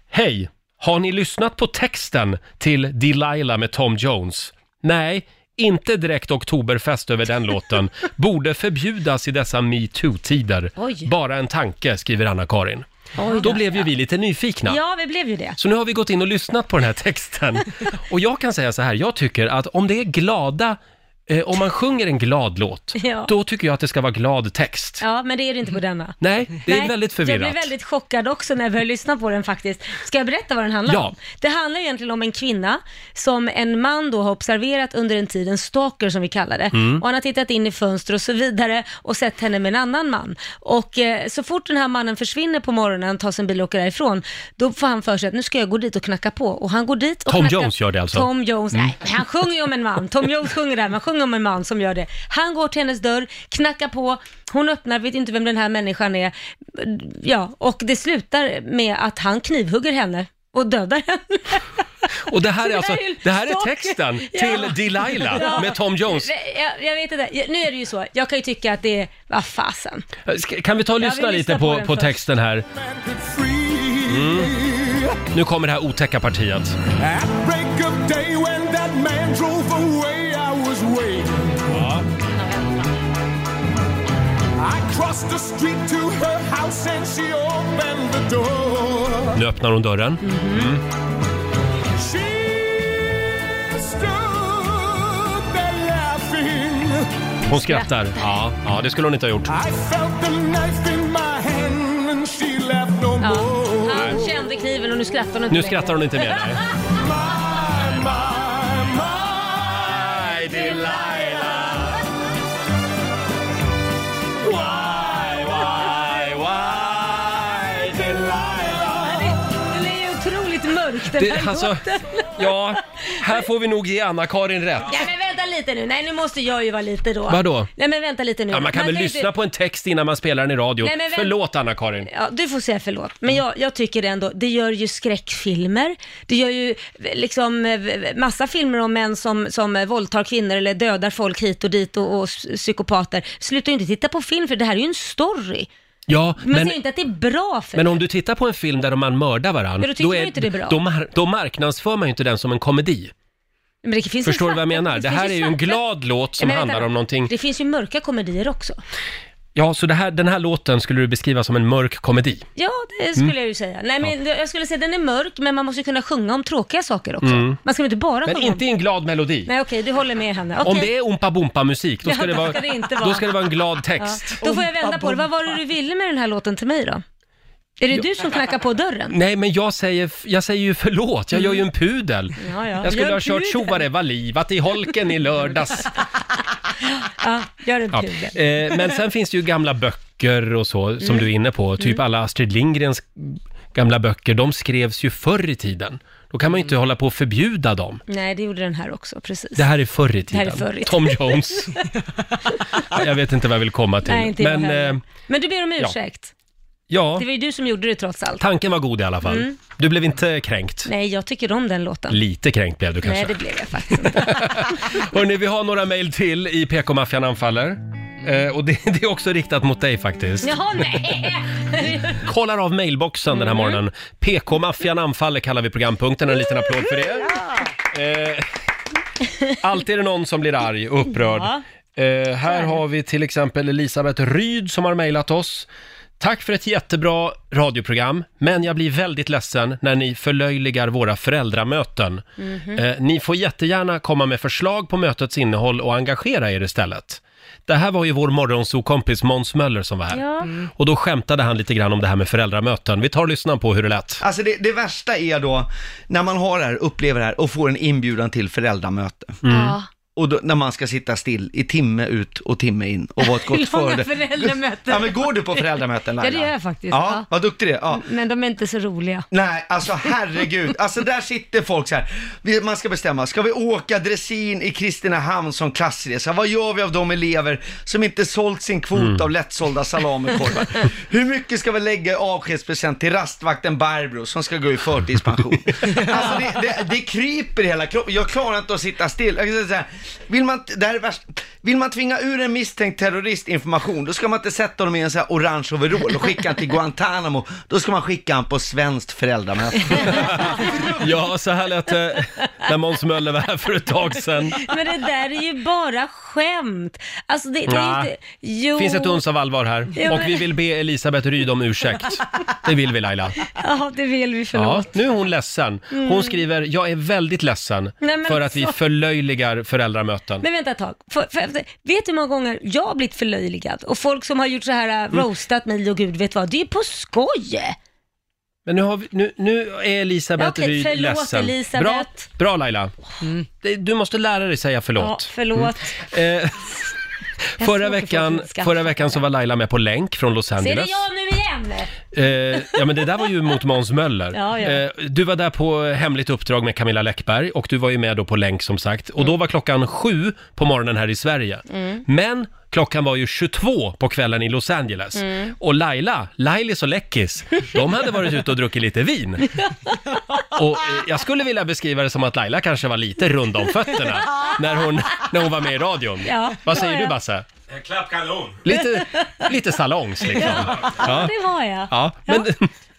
Hej! Har ni lyssnat på texten till Delilah med Tom Jones? Nej, inte direkt oktoberfest över den låten. Borde förbjudas i dessa metoo-tider. Oj. Bara en tanke, skriver Anna-Karin. Oj Då blev ju vi lite nyfikna. Ja, vi blev ju det. Så nu har vi gått in och lyssnat på den här texten. Och jag kan säga så här, jag tycker att om det är glada eh, om man sjunger en glad låt, Ja. då tycker jag att det ska vara glad text. Ja, men det är det inte på denna. Nej, det är Nej, väldigt Jag förvirrat. blev väldigt chockad också när jag började lyssna på den faktiskt. Ska jag berätta vad den handlar Ja. om? Det handlar egentligen om en kvinna som en man då har observerat under en tid, en stalker som vi kallar det. Mm. Och han har tittat in i fönster och så vidare och sett henne med en annan man. Och eh, så fort den här mannen försvinner på morgonen, tar sin bil och åker därifrån, då får han för sig att nu ska jag gå dit och knacka på. Och han går dit och Tom knackar. Jones gör det alltså? Tom Jones, nej, han sjunger ju om en man. Tom Jones sjunger där, men sjunger om en man som gör det. Han går till hennes dörr, knackar på, hon öppnar, vet inte vem den här människan är. Ja, och det slutar med att han knivhugger henne och dödar henne. Och det här är det alltså, här är ju det här är texten Ja. till Delilah Ja. med Tom Jones. Jag, jag vet inte, nu är det ju så, jag kan ju tycka att det är, vad fasen. Ska- Kan vi ta och lyssna lite på på, på texten här? Mm. Nu kommer det här otäcka partiet. Nu öppnar hon dörren. Mm. She stood there laughing. Hon skrattar. Ja, ja, det skulle hon inte ha gjort. I felt the knife in my hand and she left no Ja, more. han kände kniven och nu skrattar hon inte Nu längre. skrattar hon inte mer. Nej. My, my, my Delilah. Den Det, här alltså, låten. ja, här får vi nog ge Anna-Karin rätt. Ja men vänta lite nu, nej nu måste jag ju vara lite då. Vadå? Nej men vänta lite nu. Ja, man kan väl ju lyssna inte- på en text innan man spelar den i radio. Nej, men vänt- Förlåt Anna-Karin. Ja, du får säga förlåt. Men jag, jag tycker ändå, det gör ju skräckfilmer, det gör ju liksom eh, massa filmer om män som, som eh, våldtar kvinnor eller dödar folk hit och dit och, och s- psykopater. Sluta ju inte titta på film för det här är ju en story. Ja, Man men, säger inte att det är bra för men om du tittar på en film där man mördar varandra, Ja, då tycker man ju inte det är bra. Då, mar- då marknadsför man ju inte den som en komedi. Men det finns Förstår du vad jag svarta- menar? Det finns här är ju en svarta- glad låt som Ja, men vänta handlar om någonting... Det finns ju mörka komedier också. Ja, så det här, den här låten skulle du beskriva som en mörk komedi? Ja, det skulle Mm. jag ju säga. Nej, men jag skulle säga den är mörk, men man måste ju kunna sjunga om tråkiga saker också. Mm. Man ska väl inte bara Men sjunga inte i om... en glad melodi. Nej, okej, du håller med henne. Om Okej. det är Oompa Boompa-musik, då, Ja, ska det då vara- ska det inte vara. då ska det vara en glad text. Då får jag vända på det. Vad var det du ville med den här låten till mig då? Är det du som knackar på dörren? Nej, men jag säger, jag säger ju förlåt, jag gör ju en pudel. Ja, ja. Jag skulle Gör ha kört pudel. Tjo vad det var livat i holken i lördags. Ja, gör en Ja. pudel. Eh, men sen finns det ju gamla böcker och så, som Mm. du är inne på. Typ Mm. alla Astrid Lindgrens gamla böcker, de skrevs ju förr i tiden. Då kan man ju inte hålla på och förbjuda dem. Nej, det gjorde den här också, precis. Det här är förr i Det här tiden. är förr i Tom. Jones. jag vet inte vad jag vill komma till. Nej, inte jag men heller. eh, Men du ber om ja. ursäkt. Ja, Det var ju du som gjorde det trots allt. tanken var god i alla fall. Mm. Du blev inte kränkt. Nej, jag tycker om den låten. Lite kränkt blev du kanske. Nej, det blev jag faktiskt inte. Hörni, vi har några mejl till i PK-maffian anfaller. Eh, och det, det är också riktat mot dig faktiskt. Jaha, nej! Kollar av mailboxen den här Mm. morgonen. PK-maffian anfaller kallar vi programpunkten. En liten applåd för det. Eh, alltid är det någon som blir arg och upprörd. Ja. Eh, här har vi till exempel Elisabeth Ryd som har mejlat oss. Tack för ett jättebra radioprogram, men jag blir väldigt ledsen när ni förlöjligar våra föräldramöten. Mhm. Eh, ni får jättegärna komma med förslag på mötets innehåll och engagera er istället. Det här var ju vår morgonsokompis Måns Möller som var här. Ja. Och då skämtade han lite grann om det här med föräldramöten. Vi tar och lyssnar på hur det lät. Alltså det, det värsta är då när man har det här, upplever det här och får en inbjudan till föräldramöte. Mm. Ja. Och då, när man ska sitta still i timme ut och timme in och vara ett gott Långa före. föräldramöten. Ja men går du på föräldramöten Ja, Laila? det gör jag faktiskt. Ja, Ja. vad duktig du är. Ja. Men de är inte så roliga. Nej, alltså herregud. Alltså där sitter folk så här. Man ska bestämma, ska vi åka dressin i Kristinehamn som klassresa? Vad gör vi av de elever som inte sålt sin kvot Mm. av lättsålda salamikorvar? Hur mycket ska vi lägga i avskedspresent till rastvakten Barbro som ska gå i förtidspension? Alltså det, det, det kryper i hela kroppen. Jag klarar inte att sitta still. Jag kan säga så här, vill man, det här är värst. Vill man tvinga ur en misstänkt terrorist information, då ska man inte sätta honom i en så här orange overall och skicka honom till Guantanamo. Då ska man skicka honom på svenskt föräldramöte. Ja, så här lät det när Måns Möller var här för ett tag sedan. Men det där är ju bara skämt. Alltså det, det är Nej. inte... Jo. Finns ett uns av allvar här. Ja, Och men- vi vill be Elisabeth Ryd om ursäkt. Det vill vi Laila. Ja, det vill vi, Ja, förlåt. nu är hon ledsen. Hon Mm. skriver, jag är väldigt ledsen Nej, men för att vi förlöjligar föräldramöten. Men vänta ett tag. För, för, för, vet du hur många gånger jag har blivit förlöjligad? Och folk som har gjort så här, Mm. äh, roastat mig och gud vet vad, det är på skoj! Men nu, har vi, nu, nu är Elisabeth Okej, Ryd förlåt, ledsen. Elisabeth. Bra, bra Laila. Det- Du måste lära dig säga Ja, förlåt. förlåt. Mm. Eh, förra, veckan, förra veckan så var Laila med på länk från Los Ser det Angeles. jag nu igen? Eh, ja men det där var ju mot Måns Möller. Ja, ja. Eh, du var där på hemligt uppdrag med Camilla Läckberg och du var ju med då på länk som sagt. Och då var klockan sju på morgonen här i Sverige. Mm. Men klockan var ju 22 på kvällen i Los Angeles. Mm. Och Laila, Lailis och Läckis, de hade varit ute och druckit lite vin. Och eh, jag skulle vilja beskriva det som att Laila kanske var lite rund om fötterna när hon, när hon var med i radion. Ja, Vad säger ja, du ja. Basse? Klapp kanon! Lite, lite salongs liksom. Ja, det var jag. Ja, men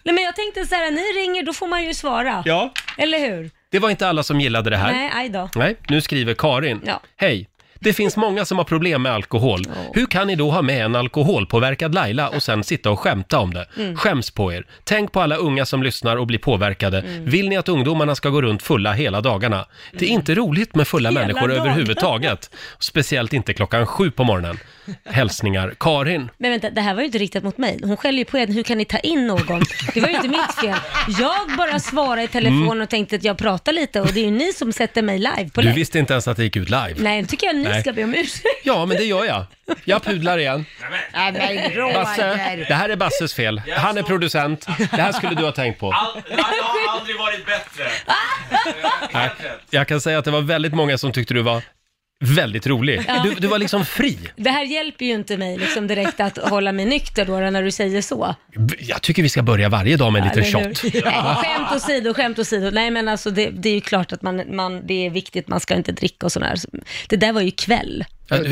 Nej, men jag tänkte så här, ni ringer, då får man ju svara. ja, Eller hur? det var inte alla som gillade det här. Nej, aj då. Nej, nu skriver Karin. Ja. Hej! Det finns många som har problem med alkohol. Hur kan ni då ha med en alkoholpåverkad Laila och sen sitta och skämta om det? Mm. Skäms på er. Tänk på alla unga som lyssnar och blir påverkade. Mm. Vill ni att ungdomarna ska gå runt fulla hela dagarna? Det är inte roligt med fulla Hela människor dagen. överhuvudtaget. Speciellt inte klockan sju på morgonen. Hälsningar Karin. Men vänta, det här var ju inte riktat mot mig. Hon skäller ju på er, hur kan ni ta in någon? Det var ju inte mitt fel. Jag bara svarade i telefon Mm. och tänkte att jag pratar lite och det är ju ni som sätter mig live på Du länk. visste inte ens att det gick ut live. Nej, nu tycker jag ni Nej. ska be om ursäkt. Ja, men det gör jag. Jag pudlar igen. Nej men Basse, Roger. det här är Basses fel. Han är producent. Det här skulle du ha tänkt på. All, jag har aldrig varit bättre. Nej, jag kan säga att det var väldigt många som tyckte du var väldigt rolig. Ja. Du, du var liksom fri. Det här hjälper ju inte mig liksom direkt att hålla mig nykter då när du säger så. B- Jag tycker vi ska börja varje dag med en liten Eller hur? shot. Nej, skämt åsido, skämt åsido. Nej men alltså det, det är ju klart att man, man, det är viktigt, man ska inte dricka och sådär. Det där var ju kväll.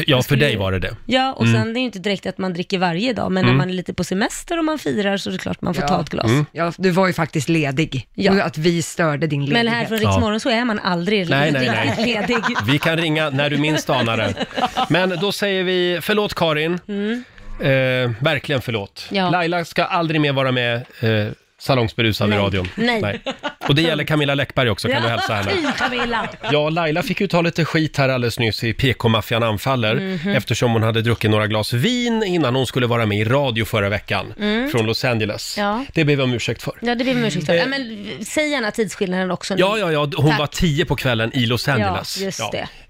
Ja, för dig var det det. Ja, och Mm. sen det är ju inte direkt att man dricker varje dag, men Mm. när man är lite på semester och man firar så är det klart man får Ja. ta ett glas. Mm. Ja, du var ju faktiskt ledig. Ja. Och att vi störde din ledighet. Men här från Ja. Riksmorgon så är man aldrig Nej, nej, nej. riktigt ledig. Vi kan ringa när du minst anar det. Men då säger vi förlåt Karin. Mm. Eh, verkligen förlåt. Ja. Laila ska aldrig mer vara med eh, salongsberusad i Nej. radion. Nej. Och det gäller Camilla Läckberg också, kan du hälsa henne. Fy Camilla! Ja, Laila fick ju ta lite skit här alldeles nyss i PK-maffian anfaller Mhm. eftersom hon hade druckit några glas vin innan hon skulle vara med i radio förra veckan Mm. från Los Angeles. Ja. Det ber vi om ursäkt för. Ja, det ber vi om ursäkt för. Eh. Ja, men säg gärna tidsskillnaden också nu. Ja, ja, ja, hon Tack. var tio på kvällen i Los Angeles. Ja, just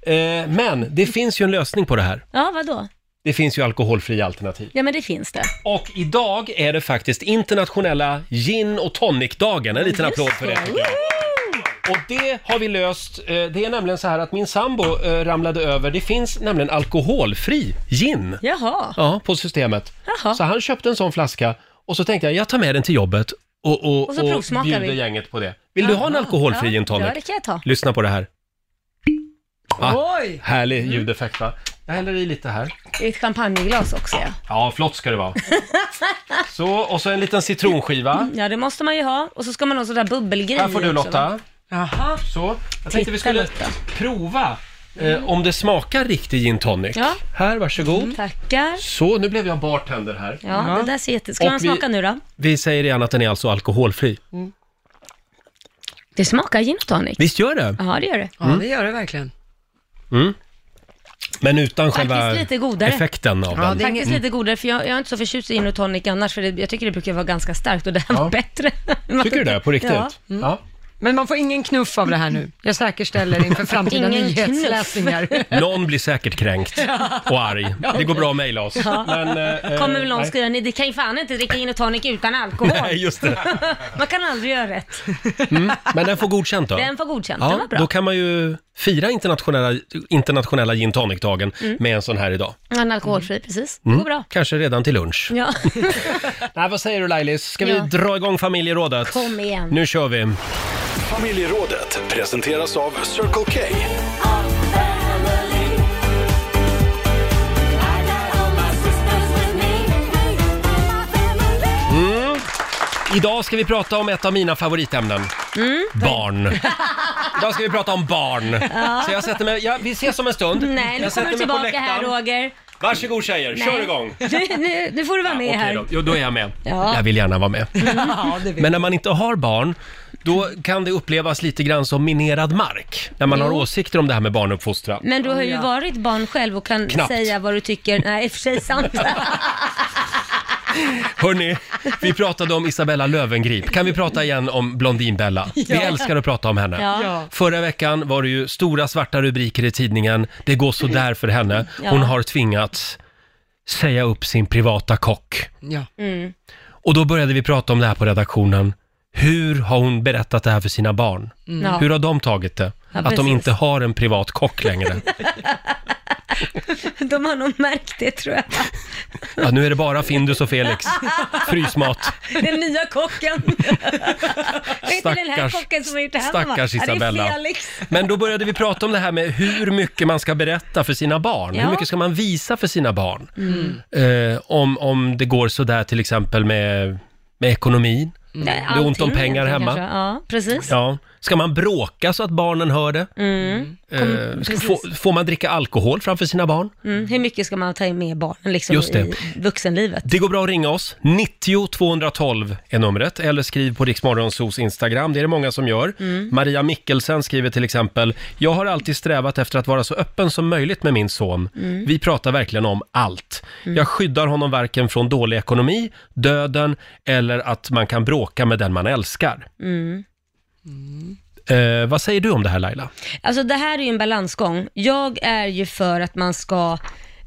Eh, men det finns ju en lösning på det här. Ja, vadå? Det finns ju alkoholfria alternativ. Ja, men det finns det. Och idag är det faktiskt internationella gin och tonic-dagen. En liten Just applåd för det. tycker jag. Och det har vi löst. Eh, Det är nämligen så här att min sambo eh, ramlade över, det finns nämligen alkoholfri gin. Jaha. Ja, på systemet. Jaha. Så han köpte en sån flaska och så tänkte jag, jag tar med den till jobbet och, och, Och så provsmakar bjuder vi. gänget på det. Vill du ha en Jaha. alkoholfri gin tonic? ja, det kan jag ta. Lyssna på det här. Ah, Oj! härlig ljudeffekt va? Jag häller i lite här. Det är ett champagneglas också ja. Ja, flott ska det vara. Så, och så en liten citronskiva. Ja, det måste man ju ha. Och så ska man ha sådär bubbelgrej Här får du också, va? Lotta. Jaha. Så, jag tänkte vi Titta, skulle Lotta. prova eh, om det smakar riktig gin tonic. Ja. Här, varsågod. Mm, tackar. Så, nu blev jag bartender här. Ja, det där ser jätte... Ska Och man vi- smaka nu då? Vi säger igen att den är alltså alkoholfri. Det smakar gin och tonic. Visst gör det? Ja, det gör det. Ja, det gör det verkligen. Mm. Men utan Faktiskt själva lite godare. effekten av Ja, den. det är Faktiskt lite godare, för jag, jag är inte så förtjust i gin och tonic annars, för det, jag tycker det brukar vara ganska starkt och det här Ja. var bättre. Tycker du det? På riktigt? Ja. Ja. Men man får ingen knuff av det här nu. Jag säkerställer inför framtida Ingen nyhetsläsningar. Någon blir säkert kränkt och arg. Det går bra att mejla oss. Men, eh, Kommer väl någon nej. skriva, ni det kan ju fan inte dricka gin och tonic utan alkohol. Nej, just det. Man kan aldrig göra rätt. Mm. Men den får godkänt då? Den får godkänt, den Ja, var bra. då kan man ju fira internationella, internationella gin tonic-dagen Mm. med en sån här idag. En alkoholfri, precis. Det Mm. går bra. Kanske redan till lunch. Ja, Nej, vad säger du Lailis? Ska Ja. vi dra igång familjerådet? kom igen. Nu kör vi! Familjerådet presenteras av Circle K. Mm. Idag ska vi prata om ett av mina favoritämnen. Barn. Idag ska vi prata om barn. Ja. Så jag sätter mig, ja, vi ses om en stund. Nej, nu jag kommer du tillbaka här. Roger. Varsågod tjejer, kör Nej. igång. Nu, nu, nu får du vara med Okej här. då. Jo, då är jag med. Ja. Jag vill gärna vara med. Ja, det Men när man inte har barn, då kan det upplevas lite grann som minerad mark. När man Jo. har åsikter om det här med barnuppfostran. Men du har ju varit barn själv och kan Knappt. säga vad du tycker. Nej, i och för sig sant. Hörni, vi pratade om Isabella Löwengrip. Kan vi prata igen om Blondinbella? Vi älskar att prata om henne. Ja. Ja. Förra veckan var det ju stora svarta rubriker i tidningen. Det går så där för henne. Hon Ja. har tvingats säga upp sin privata kock. Ja. Mm. Och då började vi prata om det här på redaktionen. Hur har hon berättat det här för sina barn? Ja. Hur har de tagit det? Ja, att de precis. inte har en privat kock längre. De har nog märkt det tror jag. Ja, nu är det bara Findus och Felix. Frysmat. Den nya kocken. Vad heter den här Stackars- kocken som har gjort det här? stackars va? Ja, Isabella. det är Felix. Men då började vi prata om det här med hur mycket man ska berätta för sina barn. Ja. Hur mycket ska man visa för sina barn? Mm. Eh, om, om det går sådär till exempel med, med ekonomin. Det är ont om pengar hemma. Ja, precis. Ja. Ska man bråka så att barnen hör det? Mm. Eh, ska, få, får man dricka alkohol framför sina barn? Mm. Hur mycket ska man ta med barnen liksom Just det. i vuxenlivet? Det går bra att ringa oss. 90 212 är numret. Eller skriv på Riksmorgonsos Instagram. Det är det många som gör. Mm. Maria Mikkelsen skriver till exempel. Jag har alltid strävat efter att vara så öppen som möjligt med min son. Mm. Vi pratar verkligen om allt. Jag skyddar honom varken från dålig ekonomi, döden eller att man kan bråka med den man älskar. Eh, vad säger du om det här Laila? Alltså det här är ju en balansgång. Jag är ju för att man ska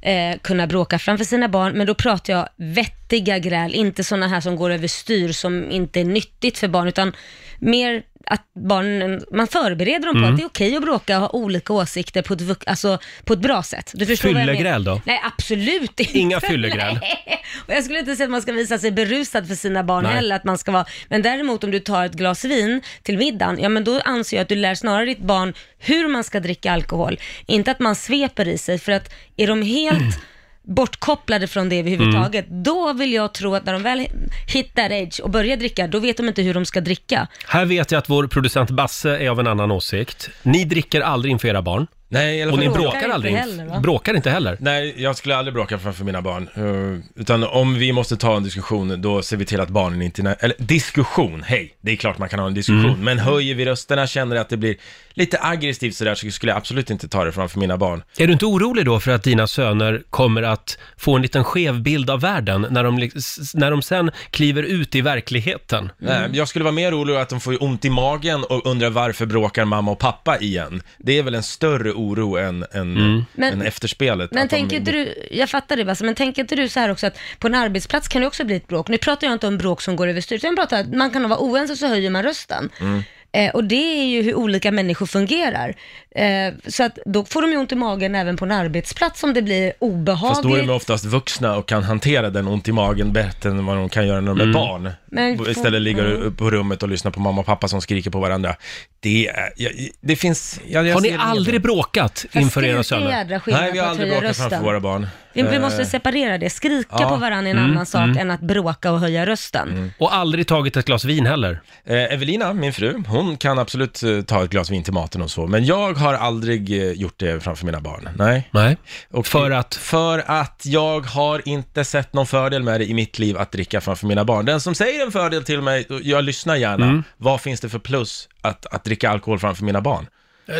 eh, kunna bråka framför sina barn, men då pratar jag vettiga gräl, inte sådana här som går över styr som inte är nyttigt för barn, utan mer att barnen, man förbereder dem på Mm. att det är okej att bråka och ha olika åsikter på ett, vux- alltså, på ett bra sätt. Du förstår vad jag menar? Fyllegräl då? Nej, absolut inte. Inga fyllegräl? Nej. Och jag skulle inte säga att man ska visa sig berusad för sina barn Nej. heller, att man ska vara, men däremot om du tar ett glas vin till middagen, ja men då anser jag att du lär snarare ditt barn hur man ska dricka alkohol, inte att man sveper i sig, för att är de helt bortkopplade från det överhuvudtaget, Mm. då vill jag tro att när de väl hit that age och börjar dricka, då vet de inte hur de ska dricka. Här vet jag att vår producent Basse är av en annan åsikt. Ni dricker aldrig inför era barn. Nej, i alla Och fall ni Bråkar bråkar inte aldrig? heller, va? bråkar inte heller? Nej, jag skulle aldrig bråka framför mina barn. Eh, utan om vi måste ta en diskussion, då ser vi till att barnen inte... nä- Eller diskussion, hej! Det är klart man kan ha en diskussion. Mm. Men höjer vi rösterna, känner att det blir lite aggressivt sådär, så skulle jag absolut inte ta det framför mina barn. Är du inte orolig då för att dina söner kommer att få en liten skev bild av världen när de, li- s- när de sen kliver ut i verkligheten? Nej, Jag skulle vara mer orolig att de får ont i magen och undrar varför bråkar mamma och pappa igen. Det är väl en större oro än, än, Mm. Men- än efterspelet. Men tänker inte du, jag fattar det Basse, men tänker inte du så här också att på en arbetsplats kan det också bli ett bråk. Nu pratar jag inte om bråk som går över styr, utan jag pratar att man kan vara oense och så höjer man rösten. Mm. Eh, och det är ju hur olika människor fungerar. Eh, så att då får de ju ont i magen även på en arbetsplats om det blir obehagligt. Fast då är de oftast vuxna och kan hantera den ont i magen bättre än vad de kan göra när de är barn. Men- Och Istället ligger Mm. på rummet och lyssnar på mamma och pappa som skriker på varandra. Det, är, jag, det finns... Jag, jag Har ni ser det- aldrig bråkat inför det är era inte söner? jädra skillnad Nej, vi har på att aldrig höja bråkat framför rösten. våra barn. Vi, vi Eh, måste separera det. Skrika ja. på varandra är en Mm, annan sak mm. än att bråka och höja rösten. Mm. Och aldrig tagit ett glas vin heller? Eh, Evelina, min fru, hon kan absolut eh, ta ett glas vin till maten och så, men jag har aldrig eh, gjort det framför mina barn. Nej. Nej. Och För att? För att jag har inte sett någon fördel med det i mitt liv att dricka framför mina barn. Den som säger en fördel till mig, jag lyssnar gärna. Mm. Vad finns det för plus att, att dricka alkohol framför mina barn?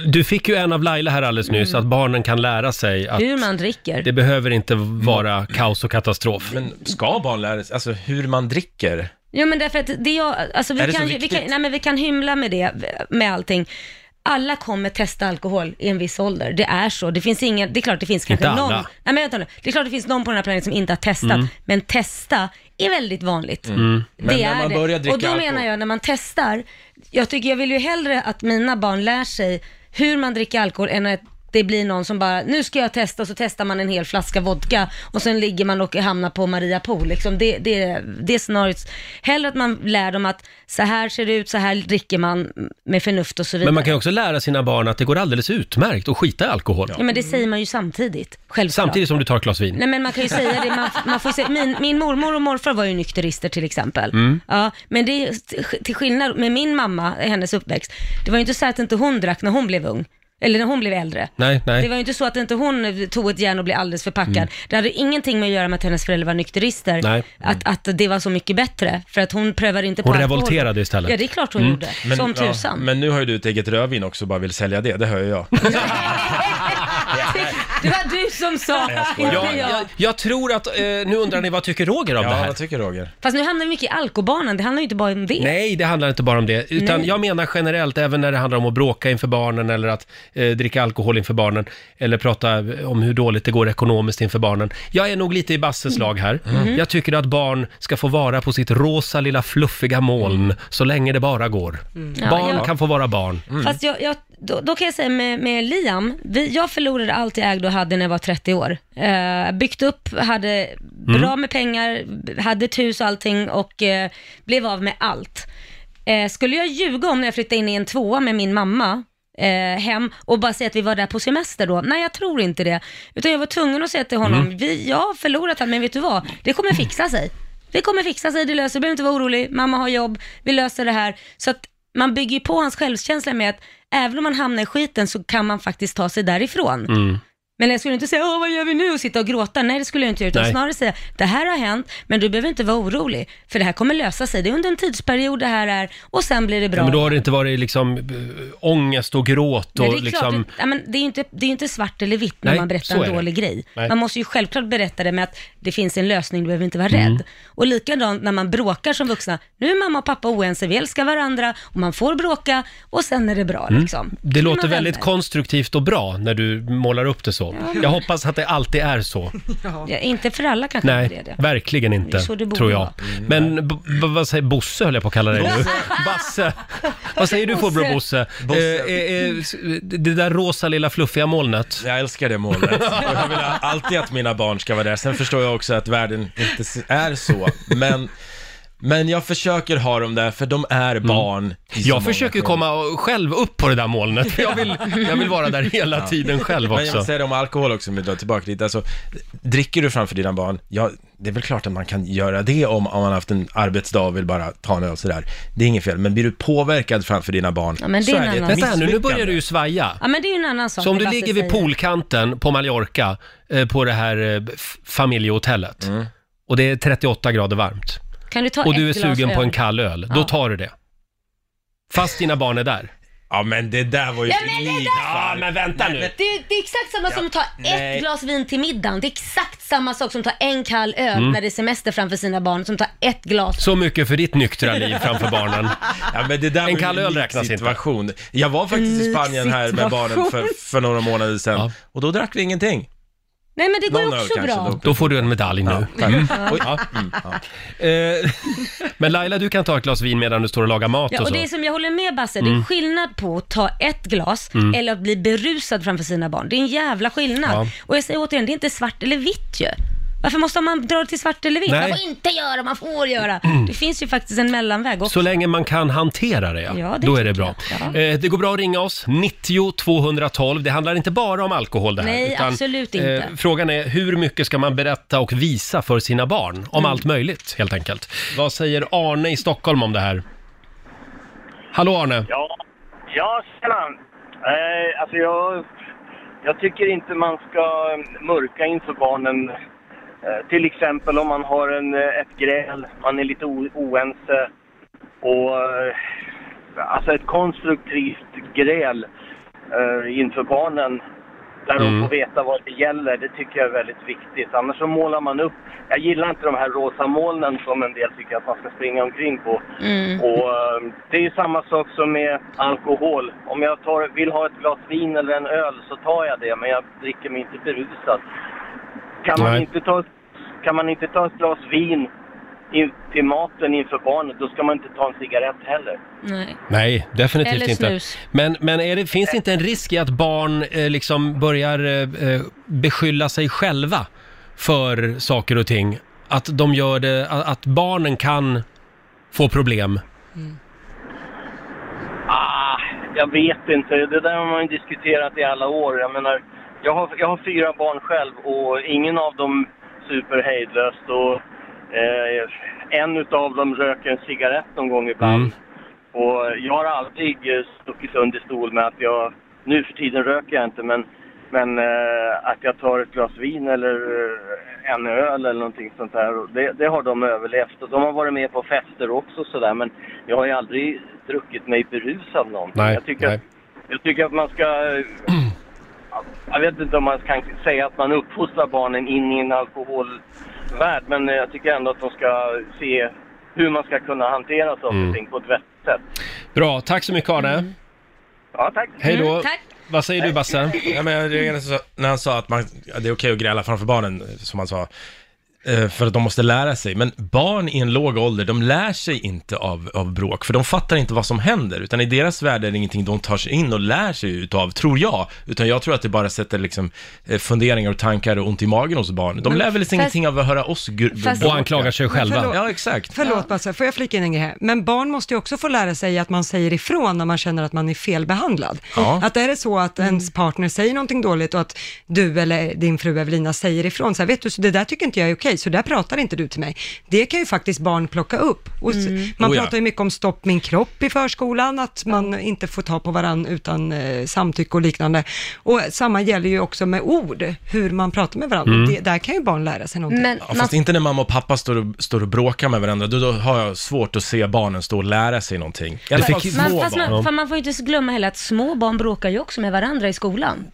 Du fick ju en av Laila här alldeles nyss, Mm. att barnen kan lära sig att Hur man dricker. det behöver inte vara kaos och katastrof. Men ska barn lära sig, alltså hur man dricker? Ja men därför att det jag, alltså vi Är det så kan, ju- vi, kan, viktigt? nej, men vi kan hymla med det, med allting. Alla kommer testa alkohol i en viss ålder, det är så. Det finns ingen, det är klart det finns kanske Inte alla. någon, nej men vänta nu. Det är klart det finns någon på den här planeten som inte har testat, Mm. men testa är väldigt vanligt. Mm. Det Men när är man det. börjar dricka Och då alkohol- menar jag, när man testar, jag tycker jag vill ju hellre att mina barn lär sig hur man dricker alkohol än att det blir någon som bara, nu ska jag testa och så testar man en hel flaska vodka och sen ligger man och hamnar på Maria Pool. Liksom det, det, det är scenariot. Hellre att man lär dem att så här ser det ut, så här dricker man med förnuft och så vidare. Men man kan ju också lära sina barn att det går alldeles utmärkt att skita i alkohol. Ja men det säger man ju samtidigt, självklart. Samtidigt som du tar ett glas vin. Nej men man kan ju säga det, man, man får säga, min, min mormor och morfar var ju nykterister till exempel. Mm. Ja, men det är till skillnad med min mamma, hennes uppväxt, det var ju inte så att inte hon drack när hon blev ung. Eller när hon blev äldre. Nej, nej. Det var ju inte så att inte hon tog ett järn och blev alldeles förpackad. Mm. Det hade ingenting med att göra med att hennes föräldrar var nykterister. Nej. Att, att det var så mycket bättre. För att hon prövade inte Hon på alkohol. revolterade istället. Ja, det är klart hon Mm. gjorde. Men, som ja, tusan. men nu har ju du ett eget rödvin också och bara vill sälja det, det hör ju jag. Det var du som sa, Jag inte Ja, jag. jag, jag tror att, eh, nu undrar ni vad tycker Roger om det Ja, här? vad tycker Roger? Fast nu hamnar vi mycket i alkobanan, det handlar ju inte bara om det. Nej, det handlar inte bara om det. Utan Nej. jag menar generellt, även när det handlar om att bråka inför barnen eller att eh, dricka alkohol inför barnen eller prata om hur dåligt det går ekonomiskt inför barnen. Jag är nog lite i Basses lag här. Mm. Jag tycker att barn ska få vara på sitt rosa lilla fluffiga moln så länge det bara går. Ja, Barn jag- kan få vara barn. Fast jag, jag, då, då kan jag säga med, med Liam, vi, jag förlorade allt jag ägde och hade när jag var 30 år. Eh, byggt upp, hade bra med pengar, hade ett hus och allting och eh, blev av med allt. Eh, skulle jag ljuga om när jag flyttade in i en tvåa med min mamma, hem och bara säga att vi var där på semester då? Nej, jag tror inte det. Utan jag var tvungen att säga till honom, vi, jag har förlorat allt, men vet du vad? Det kommer fixa sig. Det kommer fixa sig, det löser du behöver inte vara orolig, mamma har jobb, vi löser det här. Så att man bygger på hans självkänsla med att även om man hamnar i skiten så kan man faktiskt ta sig därifrån. Mm. Men jag skulle inte säga, Åh, vad gör vi nu och sitta och gråta. Nej, det skulle jag inte göra. Utan Nej. snarare säga, det här har hänt, men du behöver inte vara orolig. För det här kommer lösa sig. Det är under en tidsperiod det här är och sen blir det bra. Ja, men då har det inte varit liksom äh, ångest och gråt och Nej, det, är liksom... klart, ja, men det, är ju inte, det är inte svart eller vitt när Nej, man så berättar är en det. dålig grej. Nej. Man måste ju självklart berätta det med att det finns en lösning, du behöver inte vara Mm. rädd. Och likadant när man bråkar som vuxna. Nu är mamma och pappa oense, vi älskar varandra och man får bråka och sen är det bra liksom. Mm. Det Kan låter väldigt konstruktivt och bra när du målar upp det så. Jag hoppas att det alltid är så. Ja, inte för alla kanske Nej, inte det är det. verkligen Det inte, är så det borde tror jag. vara. Men b- b- vad säger Bosse höll jag på att kalla dig nu. Basse. Vad säger du Farbror Bosse? Bosse. Eh, eh, eh, det där rosa lilla fluffiga molnet. Jag älskar det molnet. Och jag vill alltid att mina barn ska vara där. Sen förstår jag också att världen inte s- är så. Men, men jag försöker ha dem där, för de är barn. i så Jag många försöker skeden. komma själv upp på det där molnet. Jag vill, jag vill vara där hela tiden själv Men jag också. säger det om alkohol också, om vi drar tillbaka lite. Alltså, dricker du framför dina barn, ja, det är väl klart att man kan göra det om, om man har haft en arbetsdag och vill bara ta en öl sådär. Det är inget fel, men blir du påverkad framför dina barn, Ja, men det så är är en det ett annan Vänta här nu, nu börjar du ju svaja. Ja, men det är ju en annan sak. Så om det du ligger vid säger. poolkanten på Mallorca, eh, på det här eh, f- familjehotellet, och det är 38 grader varmt, Kan du ta och du är glas sugen på öl? en kall öl, då Ja. tar du det. Fast dina barn är där. Ja, men det där var ju Ja, men det där-? Ja, men vänta nu. Det, är- det är exakt samma som att ta nej. ett glas vin till middagen. Det är exakt samma sak som att ta en kall öl Mm. när det är semester framför sina barn, som att ta ett glas. Så mycket för ditt nyktra liv framför barnen. Ja, men det där En kall öl räknas inte. situation. Jag var faktiskt i Spanien här med barnen för, för några månader sedan, Ja. och då drack vi ingenting. Nej men det går ju Någon öl också kanske bra. då. Då får du en medalj nu. Mm. Oj. Mm, ja. Eh, men Laila, du kan ta ett glas vin medan du står och lagar mat Ja, och och så. det är som jag håller med Basse, det Mm. är skillnad på att ta ett glas eller att bli berusad framför sina barn. Det är en jävla skillnad. Ja. Och jag säger återigen, det är inte svart eller vitt ju. Varför måste man dra det till svart eller vitt? Nej. Mm. Man får inte göra, man får göra. Det finns ju faktiskt en mellanväg också. Så länge man kan hantera det, ja. Ja, det då är det tycker bra. jag. Eh, det går bra att ringa oss, 90 212. Det handlar inte bara om alkohol det här. Nej, absolut inte. frågan är hur mycket ska man berätta och visa för sina barn? Om Mm. allt möjligt, helt enkelt. Vad säger Arne i Stockholm om det här? Hallå Arne! Ja, ja tjena. Eh, alltså jag, jag tycker inte man ska mörka inför barnen. Eh, till exempel om man har en, eh, ett gräl, man är lite oense och eh, alltså ett konstruktivt gräl eh, inför barnen där Mm. de får veta vad det gäller, det tycker jag är väldigt viktigt. Annars så målar man upp, jag gillar inte de här rosa molnen som en del tycker att man ska springa omkring på. Mm. Och eh, det är ju samma sak som med alkohol. Om jag tar, vill ha ett glas vin eller en öl så tar jag det, men jag dricker mig inte berusad. Kan man, Nej. inte ta, kan man inte ta ett glas vin in, till maten inför barnet, då ska man inte ta en cigarett heller. Nej. Nej, definitivt Eller inte. snus. Men, men är det, finns det inte en risk i att barn eh, liksom börjar eh, eh, beskylla sig själva för saker och ting? Att de gör det, att, att barnen kan få problem? Ah, jag vet inte. Det där har man ju diskuterat i alla år. Jag menar, jag har, jag har fyra barn själv och ingen av dem super hejdlöst. Och, eh, en utav dem röker en cigarett någon gång ibland. Mm. Och jag har aldrig eh, stuckit under stol med att jag, nu för tiden röker jag inte, men, men eh, att jag tar ett glas vin eller eh, en öl eller någonting sånt där. Det, det har de överlevt. Och de har varit med på fester också sådär, men jag har ju aldrig druckit mig berusad någonting. Nej, jag, tycker nej. Att, jag tycker att man ska... Jag vet inte om man kan säga att man uppfostrar barnen in i en alkoholvärld, men eh, jag tycker ändå att de ska se hur man ska kunna hantera saker Mm. och ting på ett vettigt sätt. Bra, tack så mycket Arne. Ja, tack. Hej då. Mm, tack. Vad säger du Basse? Ja, men jag reagerade när han sa att man, ja, det är okej att gräla framför barnen, som han sa. Eh, För att de måste lära sig. Men barn i en låg ålder, de lär sig inte av, av bråk, för de fattar inte vad som händer. Utan i deras värld är det ingenting de tar sig in och lär sig utav, tror jag. Utan jag tror att det bara sätter liksom eh, funderingar och tankar och ont i magen hos barn. De lär väl fast- ingenting av att höra oss gr- Fast- Och anklagar sig själva. förlåt. Ja, exakt. Förlåt Basse, får jag flika in en grej här? Men barn måste ju också få lära sig att man säger ifrån när man känner att man är felbehandlad. Ja. Att är det så att ens partner säger någonting dåligt och att du eller din fru Evelina säger ifrån, så här, vet du, så det där tycker inte jag är okej, så där pratar inte du till mig. Det kan ju faktiskt barn plocka upp. Och s- Man Oh ja. pratar ju mycket om stopp min kropp i förskolan, att man inte får ta på varandra utan eh, samtycke och liknande. Och samma gäller ju också med ord, hur man pratar med varandra. Det, där kan ju barn lära sig någonting. Men Ja, man, fast inte när mamma och pappa står och, står och bråkar med varandra, då, då har jag svårt att se barnen stå och lära sig någonting. I alla Det fall fick- små man, fast barn. man, för man får ju inte glömma heller att små barn bråkar ju också med varandra i skolan.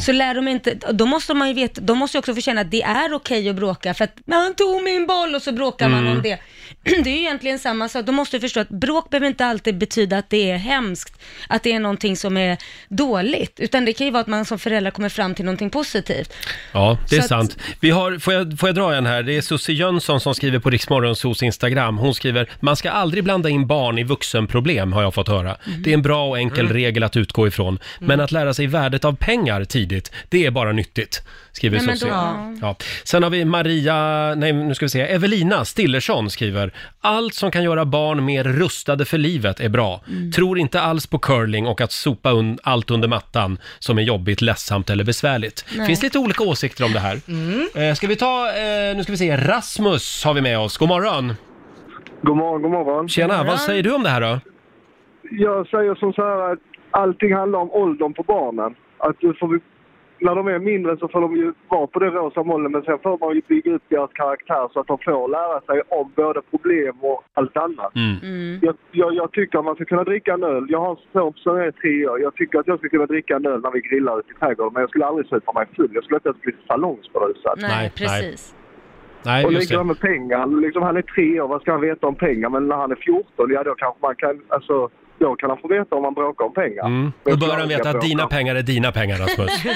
Så lär de inte, då måste man ju veta, de måste ju också få känna att det är okej att bråka för att han tog min boll och så bråkar man om det. Det är ju egentligen samma sak, de måste ju förstå att bråk behöver inte alltid betyda att det är hemskt, att det är någonting som är dåligt, utan det kan ju vara att man som förälder kommer fram till någonting positivt. Ja, det är Så att- sant. Vi har, får, jag, får jag dra en här? Det är Susie Jönsson som skriver på Riksmorgonsos Instagram. Hon skriver, man ska aldrig blanda in barn i vuxenproblem, har jag fått höra. Mhm. Det är en bra och enkel Mm. regel att utgå ifrån. Men att lära sig värdet av pengar tidigt, det är bara nyttigt, skriver Nej, men Susie. då- Ja. Sen har vi Maria, nej nu ska vi se, Evelina Stillersson skriver, allt som kan göra barn mer rustade för livet är bra. Mm. Tror inte alls på curling och att sopa un- allt under mattan som är jobbigt, ledsamt eller besvärligt. Nej. finns lite olika åsikter om det här. Eh, ska vi ta, eh, nu ska vi se, Rasmus har vi med oss. God morgon! God morgon, god morgon. Tjena, vad säger du om det här då? Jag säger som så här att allting handlar om åldern på barnen. Att du får, när de är mindre så får de ju vara på det rosa molnet men sen får man ju bygga upp deras karaktär så att de får lära sig om både problem och allt annat. Mm. Jag, jag, jag tycker att man ska kunna dricka en öl. Jag har en son som är tre år. Jag tycker att jag ska kunna dricka en öl när vi grillar ute i trädgården men jag skulle aldrig supa mig full. Jag skulle inte ens bli salongsberusad. Nej, Nej, precis. Nej, och likadant med pengar. Liksom, han är tre år, vad ska han veta om pengar? Men när han är 14, ja då kanske man kan, alltså, då kan han få veta om man bråkar om pengar. Mm. Då bör han veta att dina pengar är dina pengar, Rasmus.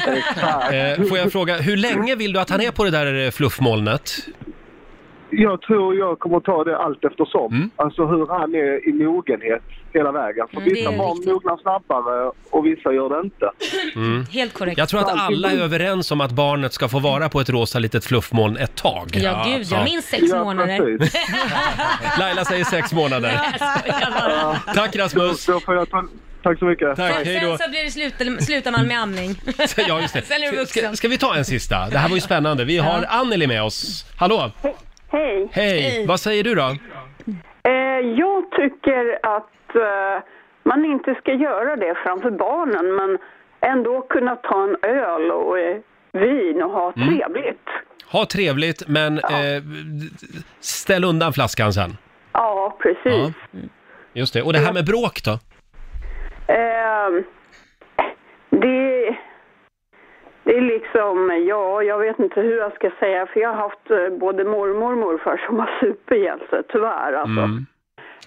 Eh, får jag fråga, hur länge vill du att han är på det där fluffmolnet? Jag tror jag kommer ta det allt eftersom. Mm. Alltså hur han är i mogenhet hela vägen. För Mm, vissa barn mognar snabbare och vissa gör det inte. Helt korrekt. Jag tror att alla är överens om att barnet ska få vara på ett rosa litet fluffmoln ett tag. Ja, gud, jag minns sex Ja, månader. precis. Laila säger sex månader. Bara. Tack Rasmus! Då får jag ta... Tack så mycket. Tack, då! sen så blir det slut, slutar man med amning. Ja, just det. Sen är du Ska, vuxen. ska vi ta en sista? Det här var ju spännande. Vi har Anneli med oss. Hallå! Hej. Hej! Vad säger du då? Eh, jag tycker att eh, man inte ska göra det framför barnen men ändå kunna ta en öl och eh, vin och ha Mm. trevligt. Ha trevligt, men eh, ställ undan flaskan sen. Ja, precis. Ja. Just det. Och det här med bråk då? Eh, det, det är liksom, ja, jag vet inte hur jag ska säga för jag har haft eh, både mormor och morfar som har sig, tyvärr alltså. Mm.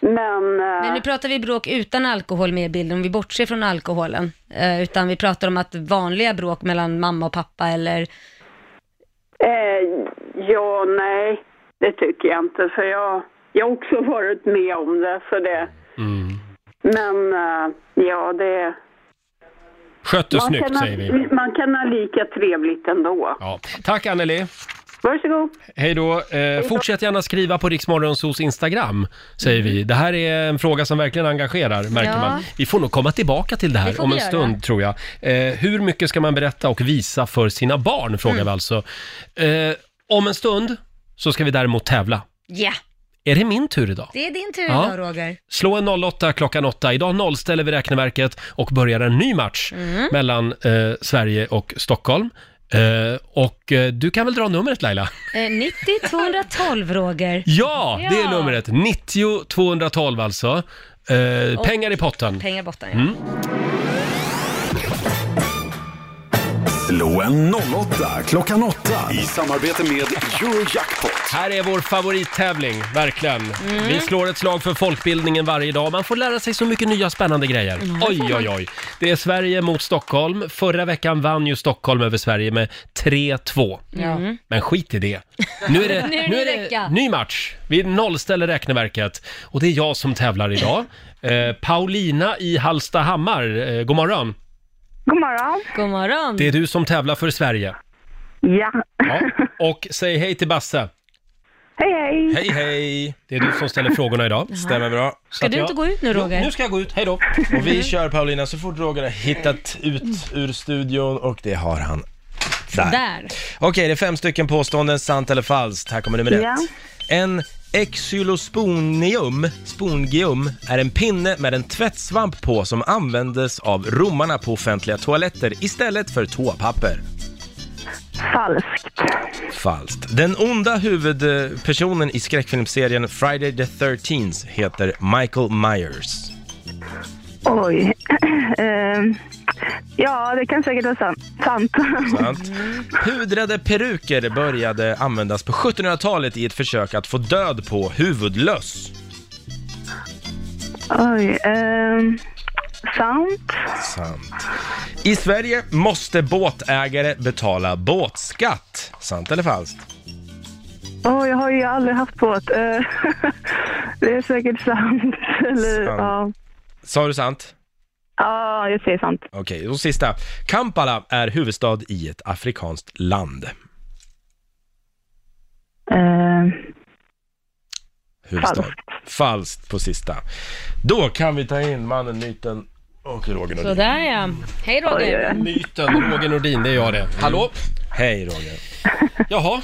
Men, eh, Men nu pratar vi bråk utan alkohol med i bilden, om vi bortser från alkoholen. Eh, utan vi pratar om att vanliga bråk mellan mamma och pappa eller... eh, ja, nej. det tycker jag inte. För jag, jag har också varit med om det. Så det Mm. men ja, det... Skötte snyggt kan ha, säger vi. Man kan ha lika trevligt ändå. Ja. Tack Anneli. Varsågod. Hej då. Eh, fortsätt gärna skriva på Riksmorgonsos Instagram, säger vi. Det här är en fråga som verkligen engagerar, märker Ja. man. Vi får nog komma tillbaka till det Det här får om vi en göra. stund, tror jag. Eh, hur mycket ska man berätta och visa för sina barn, frågar Mm. vi alltså. Eh, om en stund så ska vi däremot tävla. Ja, Är det min tur idag? det är din tur Ja. idag Roger. Slå en 08 klockan 8. Idag nollställer vi räkneverket och börjar en ny match Mm. mellan eh, Sverige och Stockholm. Eh, och eh, du kan väl dra numret Laila? Eh, 90 212 Roger. Ja, det är Ja. numret. 90 212 alltså. Eh, pengar i potten. Pengar i botten, ja. Mm. Slå en 08 klockan 8 i samarbete med Eurojackpot. Här är vår favorittävling, verkligen. Mm. Vi slår ett slag för folkbildningen varje dag. Man får lära sig så mycket nya spännande grejer. Mm, Oj, oj, oj. Det är Sverige mot Stockholm. Förra veckan vann ju Stockholm över Sverige med 3-2. Mm. Men skit i det. Nu är det, Nu är det ny vecka. ny match. Vi nollställer räkneverket. Och det är jag som tävlar idag. Eh, Paulina i Hallstahammar, eh, god morgon. God morgon. God morgon. Det är du som tävlar för Sverige. Ja. Ja. Och säg hej till Basse. Hej, hej. Hej, hej! Det är du som ställer frågorna idag. Stämmer bra. Ska du inte gå ut nu Roger? Jo, nu ska jag gå ut, hej då. Och vi kör Paulina så fort Roger har hittat ut ur studion och det har han. Där. Där. Okej, det är fem stycken påståenden, sant eller falskt. Här kommer nummer Ja. ett. En exylosponium, spongium, är en pinne med en tvättsvamp på som användes av romarna på offentliga toaletter istället för toapapper. Falskt. Falskt. Den onda huvudpersonen i skräckfilmserien Friday the 13th heter Michael Myers. Oj. Ehm, ja, det kan säkert vara sant. Sant. Sant. Pudrade peruker började användas på 1700-talet i ett försök att få död på huvudlöss. Oj. ehm, sant. Sant. I Sverige måste båtägare betala båtskatt. Sant eller falskt? Åh, jag har ju aldrig haft båt. Eh, det är säkert sant. Eller, Sant. ja. Sa du sant? ja, jag säger sant. Okej, och sista. Kampala är huvudstad i ett afrikanskt land. Ehm, Huvudstad. Falskt. Falskt på sista. Då kan vi ta in mannen, myten och Roger Nordin. Sådär ja. Hej Roger. Myten, Roger Nordin, det är jag det. Hallå? Hej Roger. Jaha,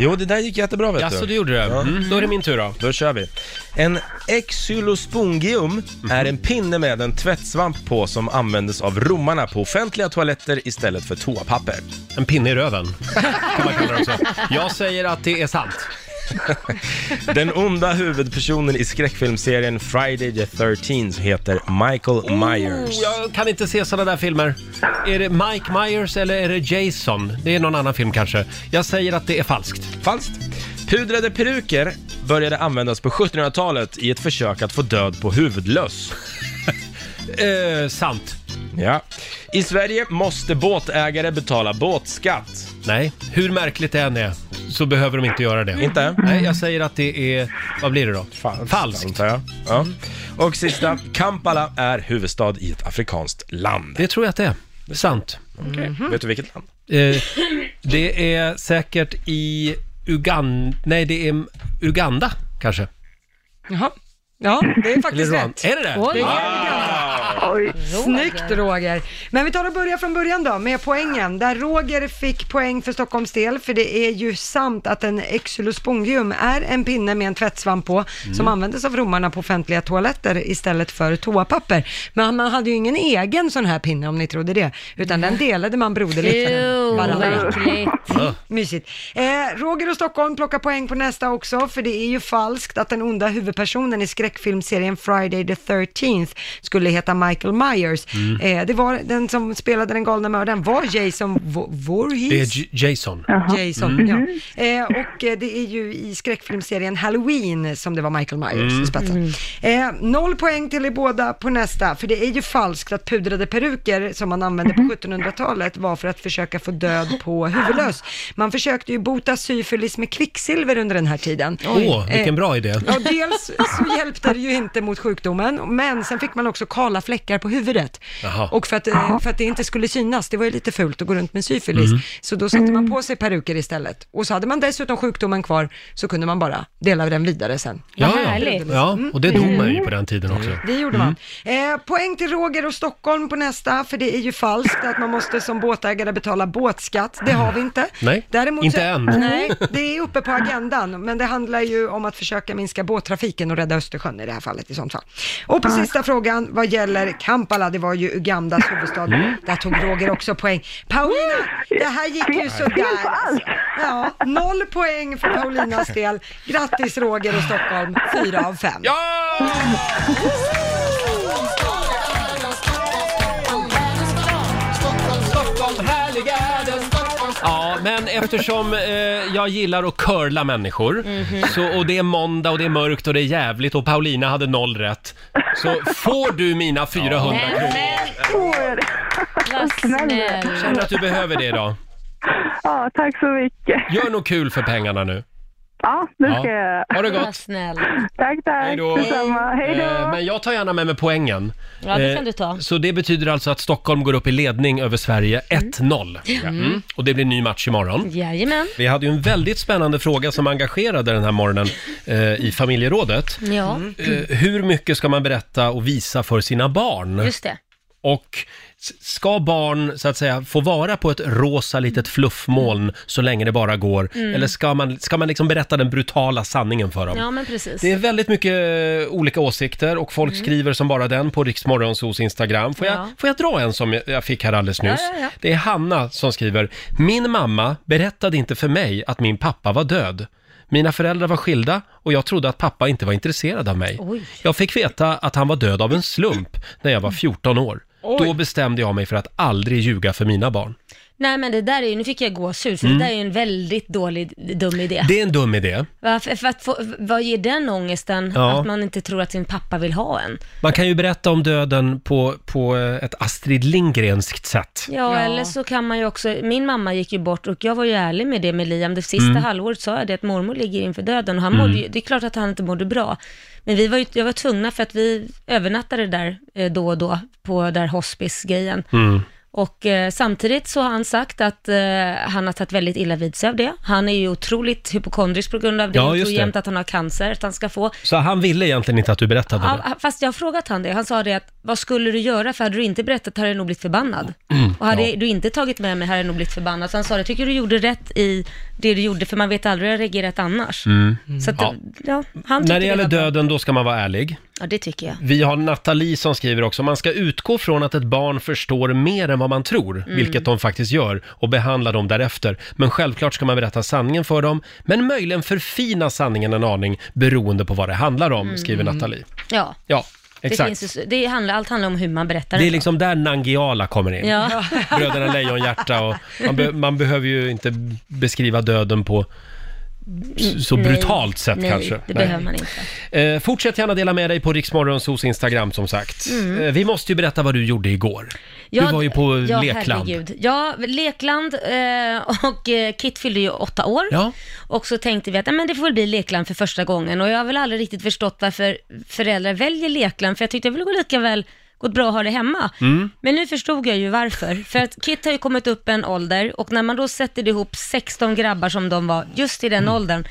Jo, det där gick jättebra vet jaså du. du gjorde det? Mm, då är det min tur då. Då kör vi. En exylospongium är en pinne med en tvättsvamp på som användes av romarna på offentliga toaletter istället för toapapper. En pinne i röven, kan man kalla det också. Jag säger att det är sant. Den onda huvudpersonen i skräckfilmserien Friday the 13th heter Michael Myers. Jag kan inte se sådana där filmer. Är det Mike Myers eller är det Jason? Det är någon annan film kanske. Jag säger att det är falskt. Falskt. Pudrade peruker började användas på 1700-talet i ett försök att få död på huvudlöss. Eh, sant. Ja. I Sverige måste båtägare betala båtskatt. Nej, hur märkligt det än är så behöver de inte göra det. Inte? Nej, jag säger att det är, vad blir det då? Falskt. Antar jag. Ja. Och sista, Kampala är huvudstad i ett afrikanskt land. Det tror jag att det är. Sant. Okej. Vet du vilket land? Eh, det är säkert i Uganda, nej det är Uganda kanske. Jaha. Ja, det är faktiskt Eller rätt. Är det det? Är Wow. Oj. Snyggt Roger. Men vi tar och börjar från början då med poängen. Där Roger fick poäng för Stockholms del, för det är ju sant att en exylospongium är en pinne med en tvättsvamp på som användes av romarna på offentliga toaletter istället för toapapper. Men man hade ju ingen egen sån här pinne om ni trodde det, utan den delade man broderligt varandra. äckligt. Mysigt. Eh, Roger och Stockholm plockar poäng på nästa också, för det är ju falskt att den onda huvudpersonen i skräckfilmserien Friday the 13th skulle heta Michael Myers. Mm. Eh, det var den som spelade den galna mördaren var Jason Vo- Voorhees. Det är J- Jason. Jason, Mm. ja. Eh, och eh, det är ju i skräckfilmserien Halloween som det var Michael Myers Mm. i spetsen. Eh, noll poäng till er båda på nästa, för det är ju falskt att pudrade peruker som man använde på 1700-talet var för att försöka få död på huvudlös. Man försökte ju bota syfilis med kvicksilver under den här tiden. Åh, vilken Eh, bra idé. Ja, dels så hjälpte det ju inte mot sjukdomen, men sen fick man också kala fläckar på huvudet. Jaha. Och för att, eh, för att det inte skulle synas, det var ju lite fult att gå runt med syfilis, Mm. så då satte man på sig peruker istället. Och så hade man dessutom sjukdomen kvar, så kunde man bara dela den vidare sen. Ja, ja. ja, och det dog man ju på den tiden också. Det gjorde Mm. man. Eh, poäng till Roger och Stockholm på nästa, för det är ju falskt att man måste som båtägare betala båtskatt. Det har vi inte. Nej, Däremot inte så, än. Nej, det är uppe på agendan, men det handlar ju om att försöka minska båttrafiken och rädda Östersjön i det här fallet i sånt fall. Och på sista frågan vad gäller Kampala, det var ju Ugandas huvudstad, Mm. där tog Roger också poäng. Paulina, det här gick ju sådär. alltså. Ja, noll poäng för Paulinas del. Grattis Roger och Stockholm, fyra av fem. Ja! Men eftersom eh, jag gillar att curla människor så, och det är måndag och det är mörkt och det är jävligt och Paulina hade noll rätt så får du mina 400 kronor. Vad snäll. Känner att du behöver det idag. Ja, tack så mycket. Gör något kul för pengarna nu. Ja, det Ja. ska jag. Ha det gott. Snäll. Tack, tack. Hej då. Detsamma. Hej då. Eh, Men jag tar gärna med mig poängen. Ja, det Eh, kan du ta. Så det betyder alltså att Stockholm går upp i ledning över Sverige 1-0. Mm. Och det blir ny match imorgon. Jajamän. Vi hade ju en väldigt spännande fråga som engagerade den här morgonen eh, i familjerådet. Ja, Eh, hur mycket ska man berätta och visa för sina barn? just det. Och ska barn, så att säga, få vara på ett rosa litet fluffmoln så länge det bara går? Mm. Eller ska man, ska man liksom berätta den brutala sanningen för dem? Ja, men precis. Det är väldigt mycket eh, olika åsikter och folk skriver som bara den på Riksmorgonsos Instagram. Får jag, Mm. Ja. får jag dra en som jag- jag fick här alldeles nyss? Ja, ja, ja. Det är Hanna som skriver, min mamma berättade inte för mig att min pappa var död. Mina föräldrar var skilda och jag trodde att pappa inte var intresserad av mig. Oj. Jag fick veta att han var död av en slump när jag var 14 år. Oj. Då bestämde jag mig för att aldrig ljuga för mina barn. Nej, men det där är ju, nu fick jag gåshud, för Mm. det där är ju en väldigt dålig, dum idé. Det är en dum idé. Varför, för att få, vad ger den ångesten? Ja. Att man inte tror att sin pappa vill ha en? Man kan ju berätta om döden på, på eh, ett Astrid Lindgrenskt sätt. Ja, eller så kan man ju också, min mamma gick ju bort och jag var ju ärlig med det med Liam. Det sista Mm. halvåret sa jag det att mormor ligger inför döden och han Mm. mådde ju, det är klart att han inte mådde bra. Men vi var ju, jag var tvungna för att vi övernattade där eh, då och då på där hospice-grejen. Mm. Och eh, samtidigt så har han sagt att eh, han har tagit väldigt illa vid sig av det. Han är ju otroligt hypokondrisk på grund av det Ja, och just tror det. jämt att han har cancer, att han ska få. Så han ville egentligen inte att du berättade det? Ja, fast jag har frågat han det. Han sa det att, vad skulle du göra? För hade du inte berättat hade jag nog blivit förbannad. Mm, Och hade ja. du inte tagit med mig hade jag nog blivit förbannad. Så han sa, jag tycker du gjorde rätt i det du gjorde, för man vet aldrig hur jag reagerat annars. Mm. Så att, Ja. ja. han tyckte När det gäller var bra. döden, då ska man vara ärlig. Ja, det tycker jag. Vi har Nathalie som skriver också, man ska utgå från att ett barn förstår mer än vad man tror, Mm. vilket de faktiskt gör, och behandla dem därefter. Men självklart ska man berätta sanningen för dem, men möjligen förfina sanningen en aning beroende på vad det handlar om, Mm. skriver Nathalie. Ja, Ja, det exakt. finns ju, det handlar, allt handlar om hur man berättar Det är liksom där Nangiala kommer in. Ja. Bröderna Lejonhjärta och man, be, man behöver ju inte beskriva döden på så Nej. brutalt sätt Nej, kanske. det behöver man inte. Eh, fortsätt gärna dela med dig på Riksmorgonsos Instagram som sagt. Mm. Eh, vi måste ju berätta vad du gjorde igår. Ja, du var ju på ja, lekland. Herregud. Ja, lekland eh, och eh, Kit fyllde ju åtta år. Ja. Och så tänkte vi att nej, men det får väl bli lekland för första gången. Och jag har väl aldrig riktigt förstått varför föräldrar väljer lekland, för jag tyckte det ville gå lika väl gått bra att ha det hemma. Mm. Men nu förstod jag ju varför. För att Kit har ju kommit upp en ålder och när man då sätter ihop 16 grabbar som de var just i den Mm. åldern,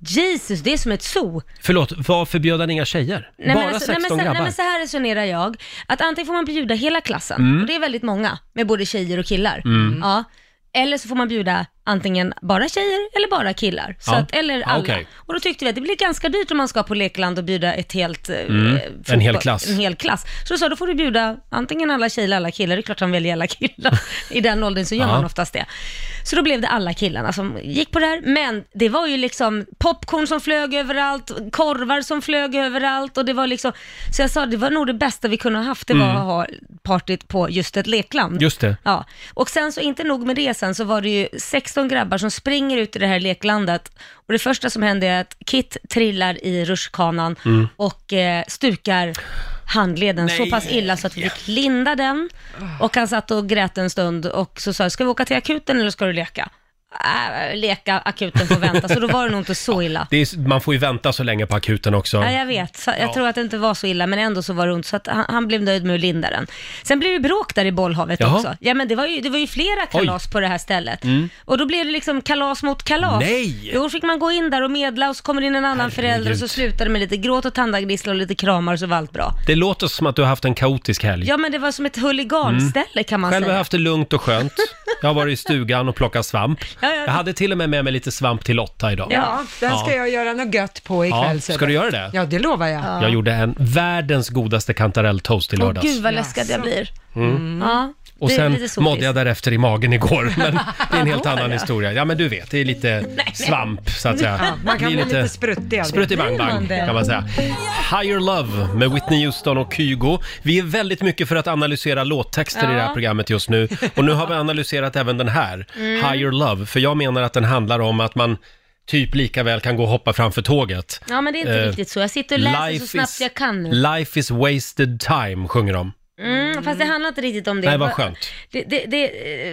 Jesus, det är som ett zoo. Förlåt, varför bjöd han inga tjejer? Nej, Bara men alltså, 16 nej, men så, grabbar? Nej, men så här resonerar jag. Att antingen får man bjuda hela klassen, Mm. och det är väldigt många, med både tjejer och killar. Mm. Ja. Eller så får man bjuda antingen bara tjejer eller bara killar. Så Ja. att, eller alla. okej. Och då tyckte vi att det blir ganska dyrt om man ska på lekland och bjuda ett helt... eh, Mm, en fotboll- hel klass. En hel klass. Så då sa då får du bjuda antingen alla tjejer eller alla killar. Det är klart han väljer alla killar. I den åldern så gör Ja. man oftast det. Så då blev det alla killarna som gick på det här. Men det var ju liksom popcorn som flög överallt, korvar som flög överallt och det var liksom... Så jag sa, det var nog det bästa vi kunde ha haft, det var Mm. att ha partyt på just ett lekland. Just det. Ja, och sen så inte nog med det sen så var det ju 16 grabbar som springer ut i det här leklandet och det första som händer är att Kit trillar i rutschkanan Mm. och eh, stukar handleden så pass illa så att vi fick linda den och han satt och grät en stund och så sa jag, ska vi åka till akuten eller ska du leka? Äh, leka, akuten får vänta, så då var det nog inte så illa. Det är, man får ju vänta så länge på akuten också. Ja, jag vet. Så jag Ja. tror att det inte var så illa, men ändå så var det ont. Så att han, han blev nöjd med att linda den. Sen blev det bråk där i bollhavet Jaha. också. Ja, men det var ju, det var ju flera kalas på det här stället. Mm. Och då blev det liksom kalas mot kalas. Nej! Då fick man gå in där och medla och så kommer det in en annan förälder och så slutar det med lite gråt och tandagnissel och lite kramar och så var allt bra. Det låter som att du har haft en kaotisk helg. Ja, men det var som ett huliganställe kan man Själv har jag haft det lugnt och skönt. Jag har varit i stugan och plockat svamp. Ja, ja. Jag hade till och med med mig lite svamp till Lotta idag. Ja, den ska jag göra något gött på ikväll. Ja, så ska du göra det? Ja, det lovar jag. Jag gjorde en världens godaste kantarelltoast i Åh lördags. gud vad läskad jag blir. Mm. Ja, Och det är sen lite sotis. mådde jag därefter i magen igår, men det är en helt annan historia. Ja, men du vet, det är lite svamp så att säga. Ja, man kan bli lite spruttig av det. Sprutt i bang Blir man bang det? kan man säga. Higher Love med Whitney Houston och Kygo. Vi är väldigt mycket för att analysera låttexter i det här Ja. programmet just nu. Och nu har vi analyserat även den här, Mm. Higher Love. För jag menar att den handlar om att man typ lika väl kan gå och hoppa framför tåget. Ja, men det är inte Eh, riktigt så. Jag sitter och läser så life snabbt is- jag kan nu. Life is wasted time, sjunger de. Mm, fast det handlar inte riktigt om det. Nej, vad Va- skönt. Det, det, det,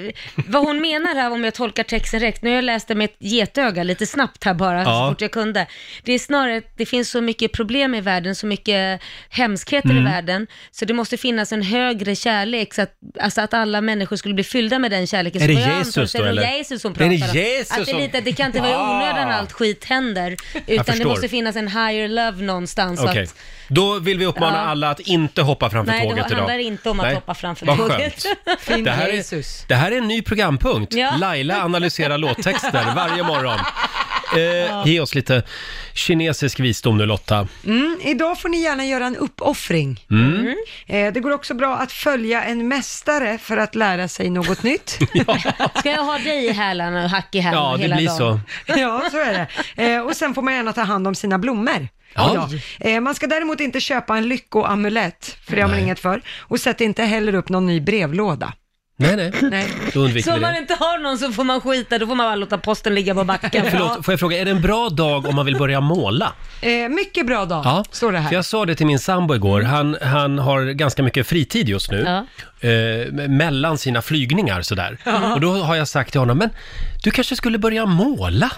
eh, vad hon menar här, om jag tolkar texten rätt, nu har jag läst det med ett getöga lite snabbt här bara, Ja. så fort jag kunde. Det är snarare att det finns så mycket problem i världen, så mycket hemskheter Mm. i världen, så det måste finnas en högre kärlek, så att, alltså att alla människor skulle bli fyllda med den kärleken. Är Så det Jesus antar så är då, det eller? Jesus som Det är pratar det om. Jesus Att det, är som- lite, det kan inte vara i onödan allt skit händer, utan det förstår. måste finnas en higher love någonstans. så Okej, att- då vill vi uppmana Ja. alla att inte hoppa framför Nej, det tåget idag. Handlar inte om att Nej. hoppa framför Vad tåget. skönt. Det här, är, det här är en ny programpunkt. Ja. Laila analyserar låttexter varje morgon. Eh, ge oss lite kinesisk visdom nu Lotta. Mm, idag får ni gärna göra en uppoffring. Mm. Eh, det går också bra att följa en mästare för att lära sig något nytt. Ska jag ha dig i hälarna och hack i hälarna Ja, det hela blir dagen? så. ja, så är det. Eh, och sen får man gärna ta hand om sina blommor. Ja. Eh, man ska däremot inte köpa en lyckoamulett, för det har man Nej. inget för. Och sätt inte heller upp någon ny brevlåda. Nej, nej. Nej. Då undviker Så om man det. inte har någon så får man skita, då får man bara låta posten ligga på backen. Förlåt, får jag fråga, är det en bra dag om man vill börja måla? Eh, mycket bra dag, Ja, står det här. för jag sa det till min sambo igår, han, han har ganska mycket fritid just nu. Ja. Eh, mellan sina flygningar sådär. Ja. Och då har jag sagt till honom, men du kanske skulle börja måla?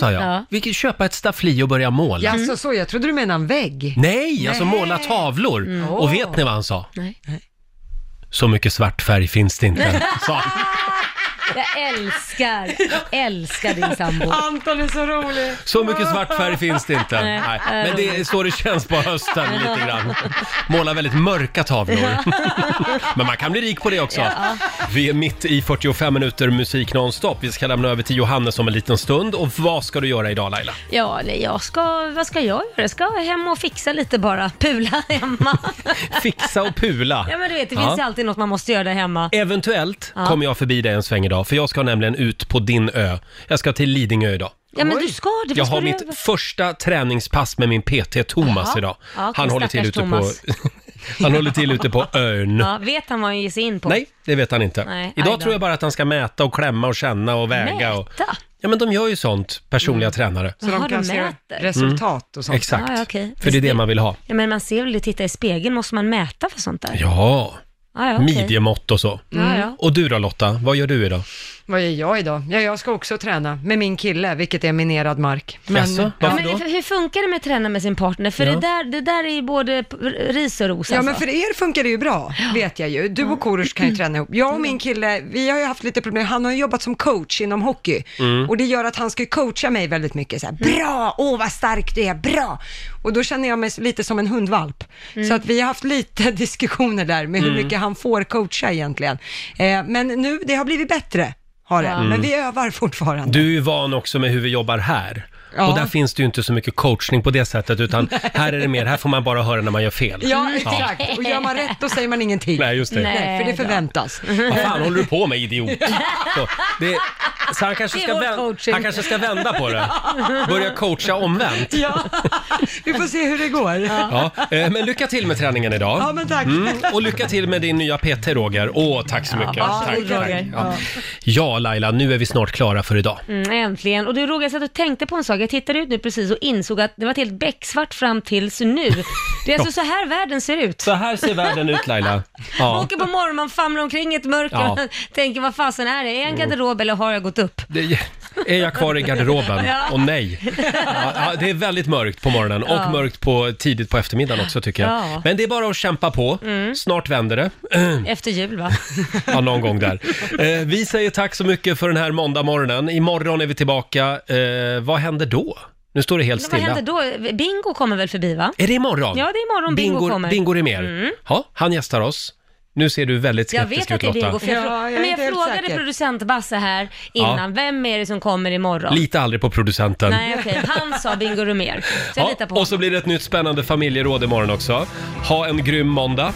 Sa jag. Ja. Vi kan köpa ett staffli och börja måla. Ja, så, så, jag trodde du menade en vägg. Nej, alltså Nej. måla tavlor. Mm. Och vet ni vad han sa? Nej. Så mycket svart färg finns det inte, sa han. Jag älskar, älskar din sambo. Anton är så rolig. Så mycket svart färg finns det inte. Nej. Nej. Men det är så det känns på hösten lite grann. Måla väldigt mörka tavlor. Men man kan bli rik på det också. Ja. Vi är mitt i 45 minuter musik nonstop. Vi ska lämna över till Johannes om en liten stund. Och vad ska du göra idag Laila? Ja, nej, jag ska, vad ska jag göra? Jag ska hem och fixa lite bara. Pula hemma. Fixa och pula. Ja, men du vet, det finns ju alltid något man måste göra där hemma. Eventuellt Ja. kommer jag förbi dig en sväng idag, för jag ska nämligen ut på din ö. Jag ska till Lidingö idag. Ja, men du ska det. Vad Jag ska har du mitt göra? första träningspass med min PT Thomas Jaha. idag. Ja, okej, han, håller till stackars ute Thomas. på, han håller till ute på ön. Ja, vet han vad han ger sig in på? Nej, det vet han inte. Nej, aj Idag tror jag bara att han ska mäta och klämma och känna och väga. Och... Mäta? Ja, men de gör ju sånt, personliga tränare. Så de Jaha, kan de se mäter. resultat och sånt. Exakt. Ja, ja, okej. För det är det man vill ha. Ja, men man ser väl, titta i spegeln, måste man mäta för sånt där? Ja, ja, ja okej. midjemått och så. Ja, ja. Och du då Lotta, vad gör du idag? Vad gör jag idag? Ja, jag ska också träna med min kille, vilket är minerad mark. Jaså, Ja, varför men då? hur funkar det med att träna med sin partner? För Ja. det, där, det där är ju både p- ris och ros Ja, alltså. men för er funkar det ju bra, vet jag ju. Du och Korosh kan ju träna ihop. Jag och min kille, vi har ju haft lite problem. Han har ju jobbat som coach inom hockey Mm. och det gör att han ska ju coacha mig väldigt mycket. Så här, bra, åh vad stark du är, bra! Och då känner jag mig lite som en hundvalp. Så att vi har haft lite diskussioner där med hur Mm. mycket han får coacha egentligen. Eh, men nu, det har blivit bättre. har det. Mm. Men vi övar fortfarande. Du är ju van också med hur vi jobbar här. Ja. Och där finns det ju inte så mycket coachning på det sättet, utan här är det mer, här får man bara höra när man gör fel. Ja, exakt. Och gör man rätt då säger man ingenting. Nej, just det. Nej, för det förväntas. Vad fan håller du på med idiot? Så, det, så han, kanske Det är ska vår vän, coaching. han kanske ska vända på det. Börja coacha omvänt. Ja, vi får se hur det går. Ja, eh, men lycka till med träningen idag. Ja, men tack. och lycka till med din nya PT Roger. Åh, tack så mycket. varsågod, tack, Roger. Ja. ja, Laila, nu är vi snart klara för idag. Mm, äntligen. Och du Roger, jag satt och tänkte på en sak. Jag tittade ut nu precis och insåg att det var helt becksvart fram tills nu. Det är alltså så här världen ser ut. Så här ser världen ut Laila. Man Ja. åker på morgonen, man famlar omkring i ett mörker Ja. och tänker vad fasen är det? Är jag en garderob eller har jag gått upp? Det, är jag kvar i garderoben? Ja. Och nej. Ja, ja, det är väldigt mörkt på morgonen och Ja. mörkt på, tidigt på eftermiddagen också tycker jag. Ja. Men det är bara att kämpa på. Mm. Snart vänder det. Efter jul va? Ja, någon gång där. Eh, vi säger tack så mycket för den här måndagmorgonen. Imorgon är vi tillbaka. Eh, vad händer då? Nu står det helt Men vad stilla. händer då? Bingo kommer väl förbi va? Är det imorgon? Ja, det är imorgon Bingo, Bingo, kommer. Bingo Rimér. Mm. Ja, han gästar oss. Nu ser du väldigt Jag skeptisk vet att ut det är Lotta. Bingo, för jag, Ja, frå- jag är men jag inte helt frågade säker. producent Basse här innan, vem är det som kommer imorgon? Lita aldrig på producenten. Nej okej, han sa Bingo Rimér. Så jag litar på Ja, och så blir det ett nytt spännande familjeråd imorgon också. Ha en grym måndag.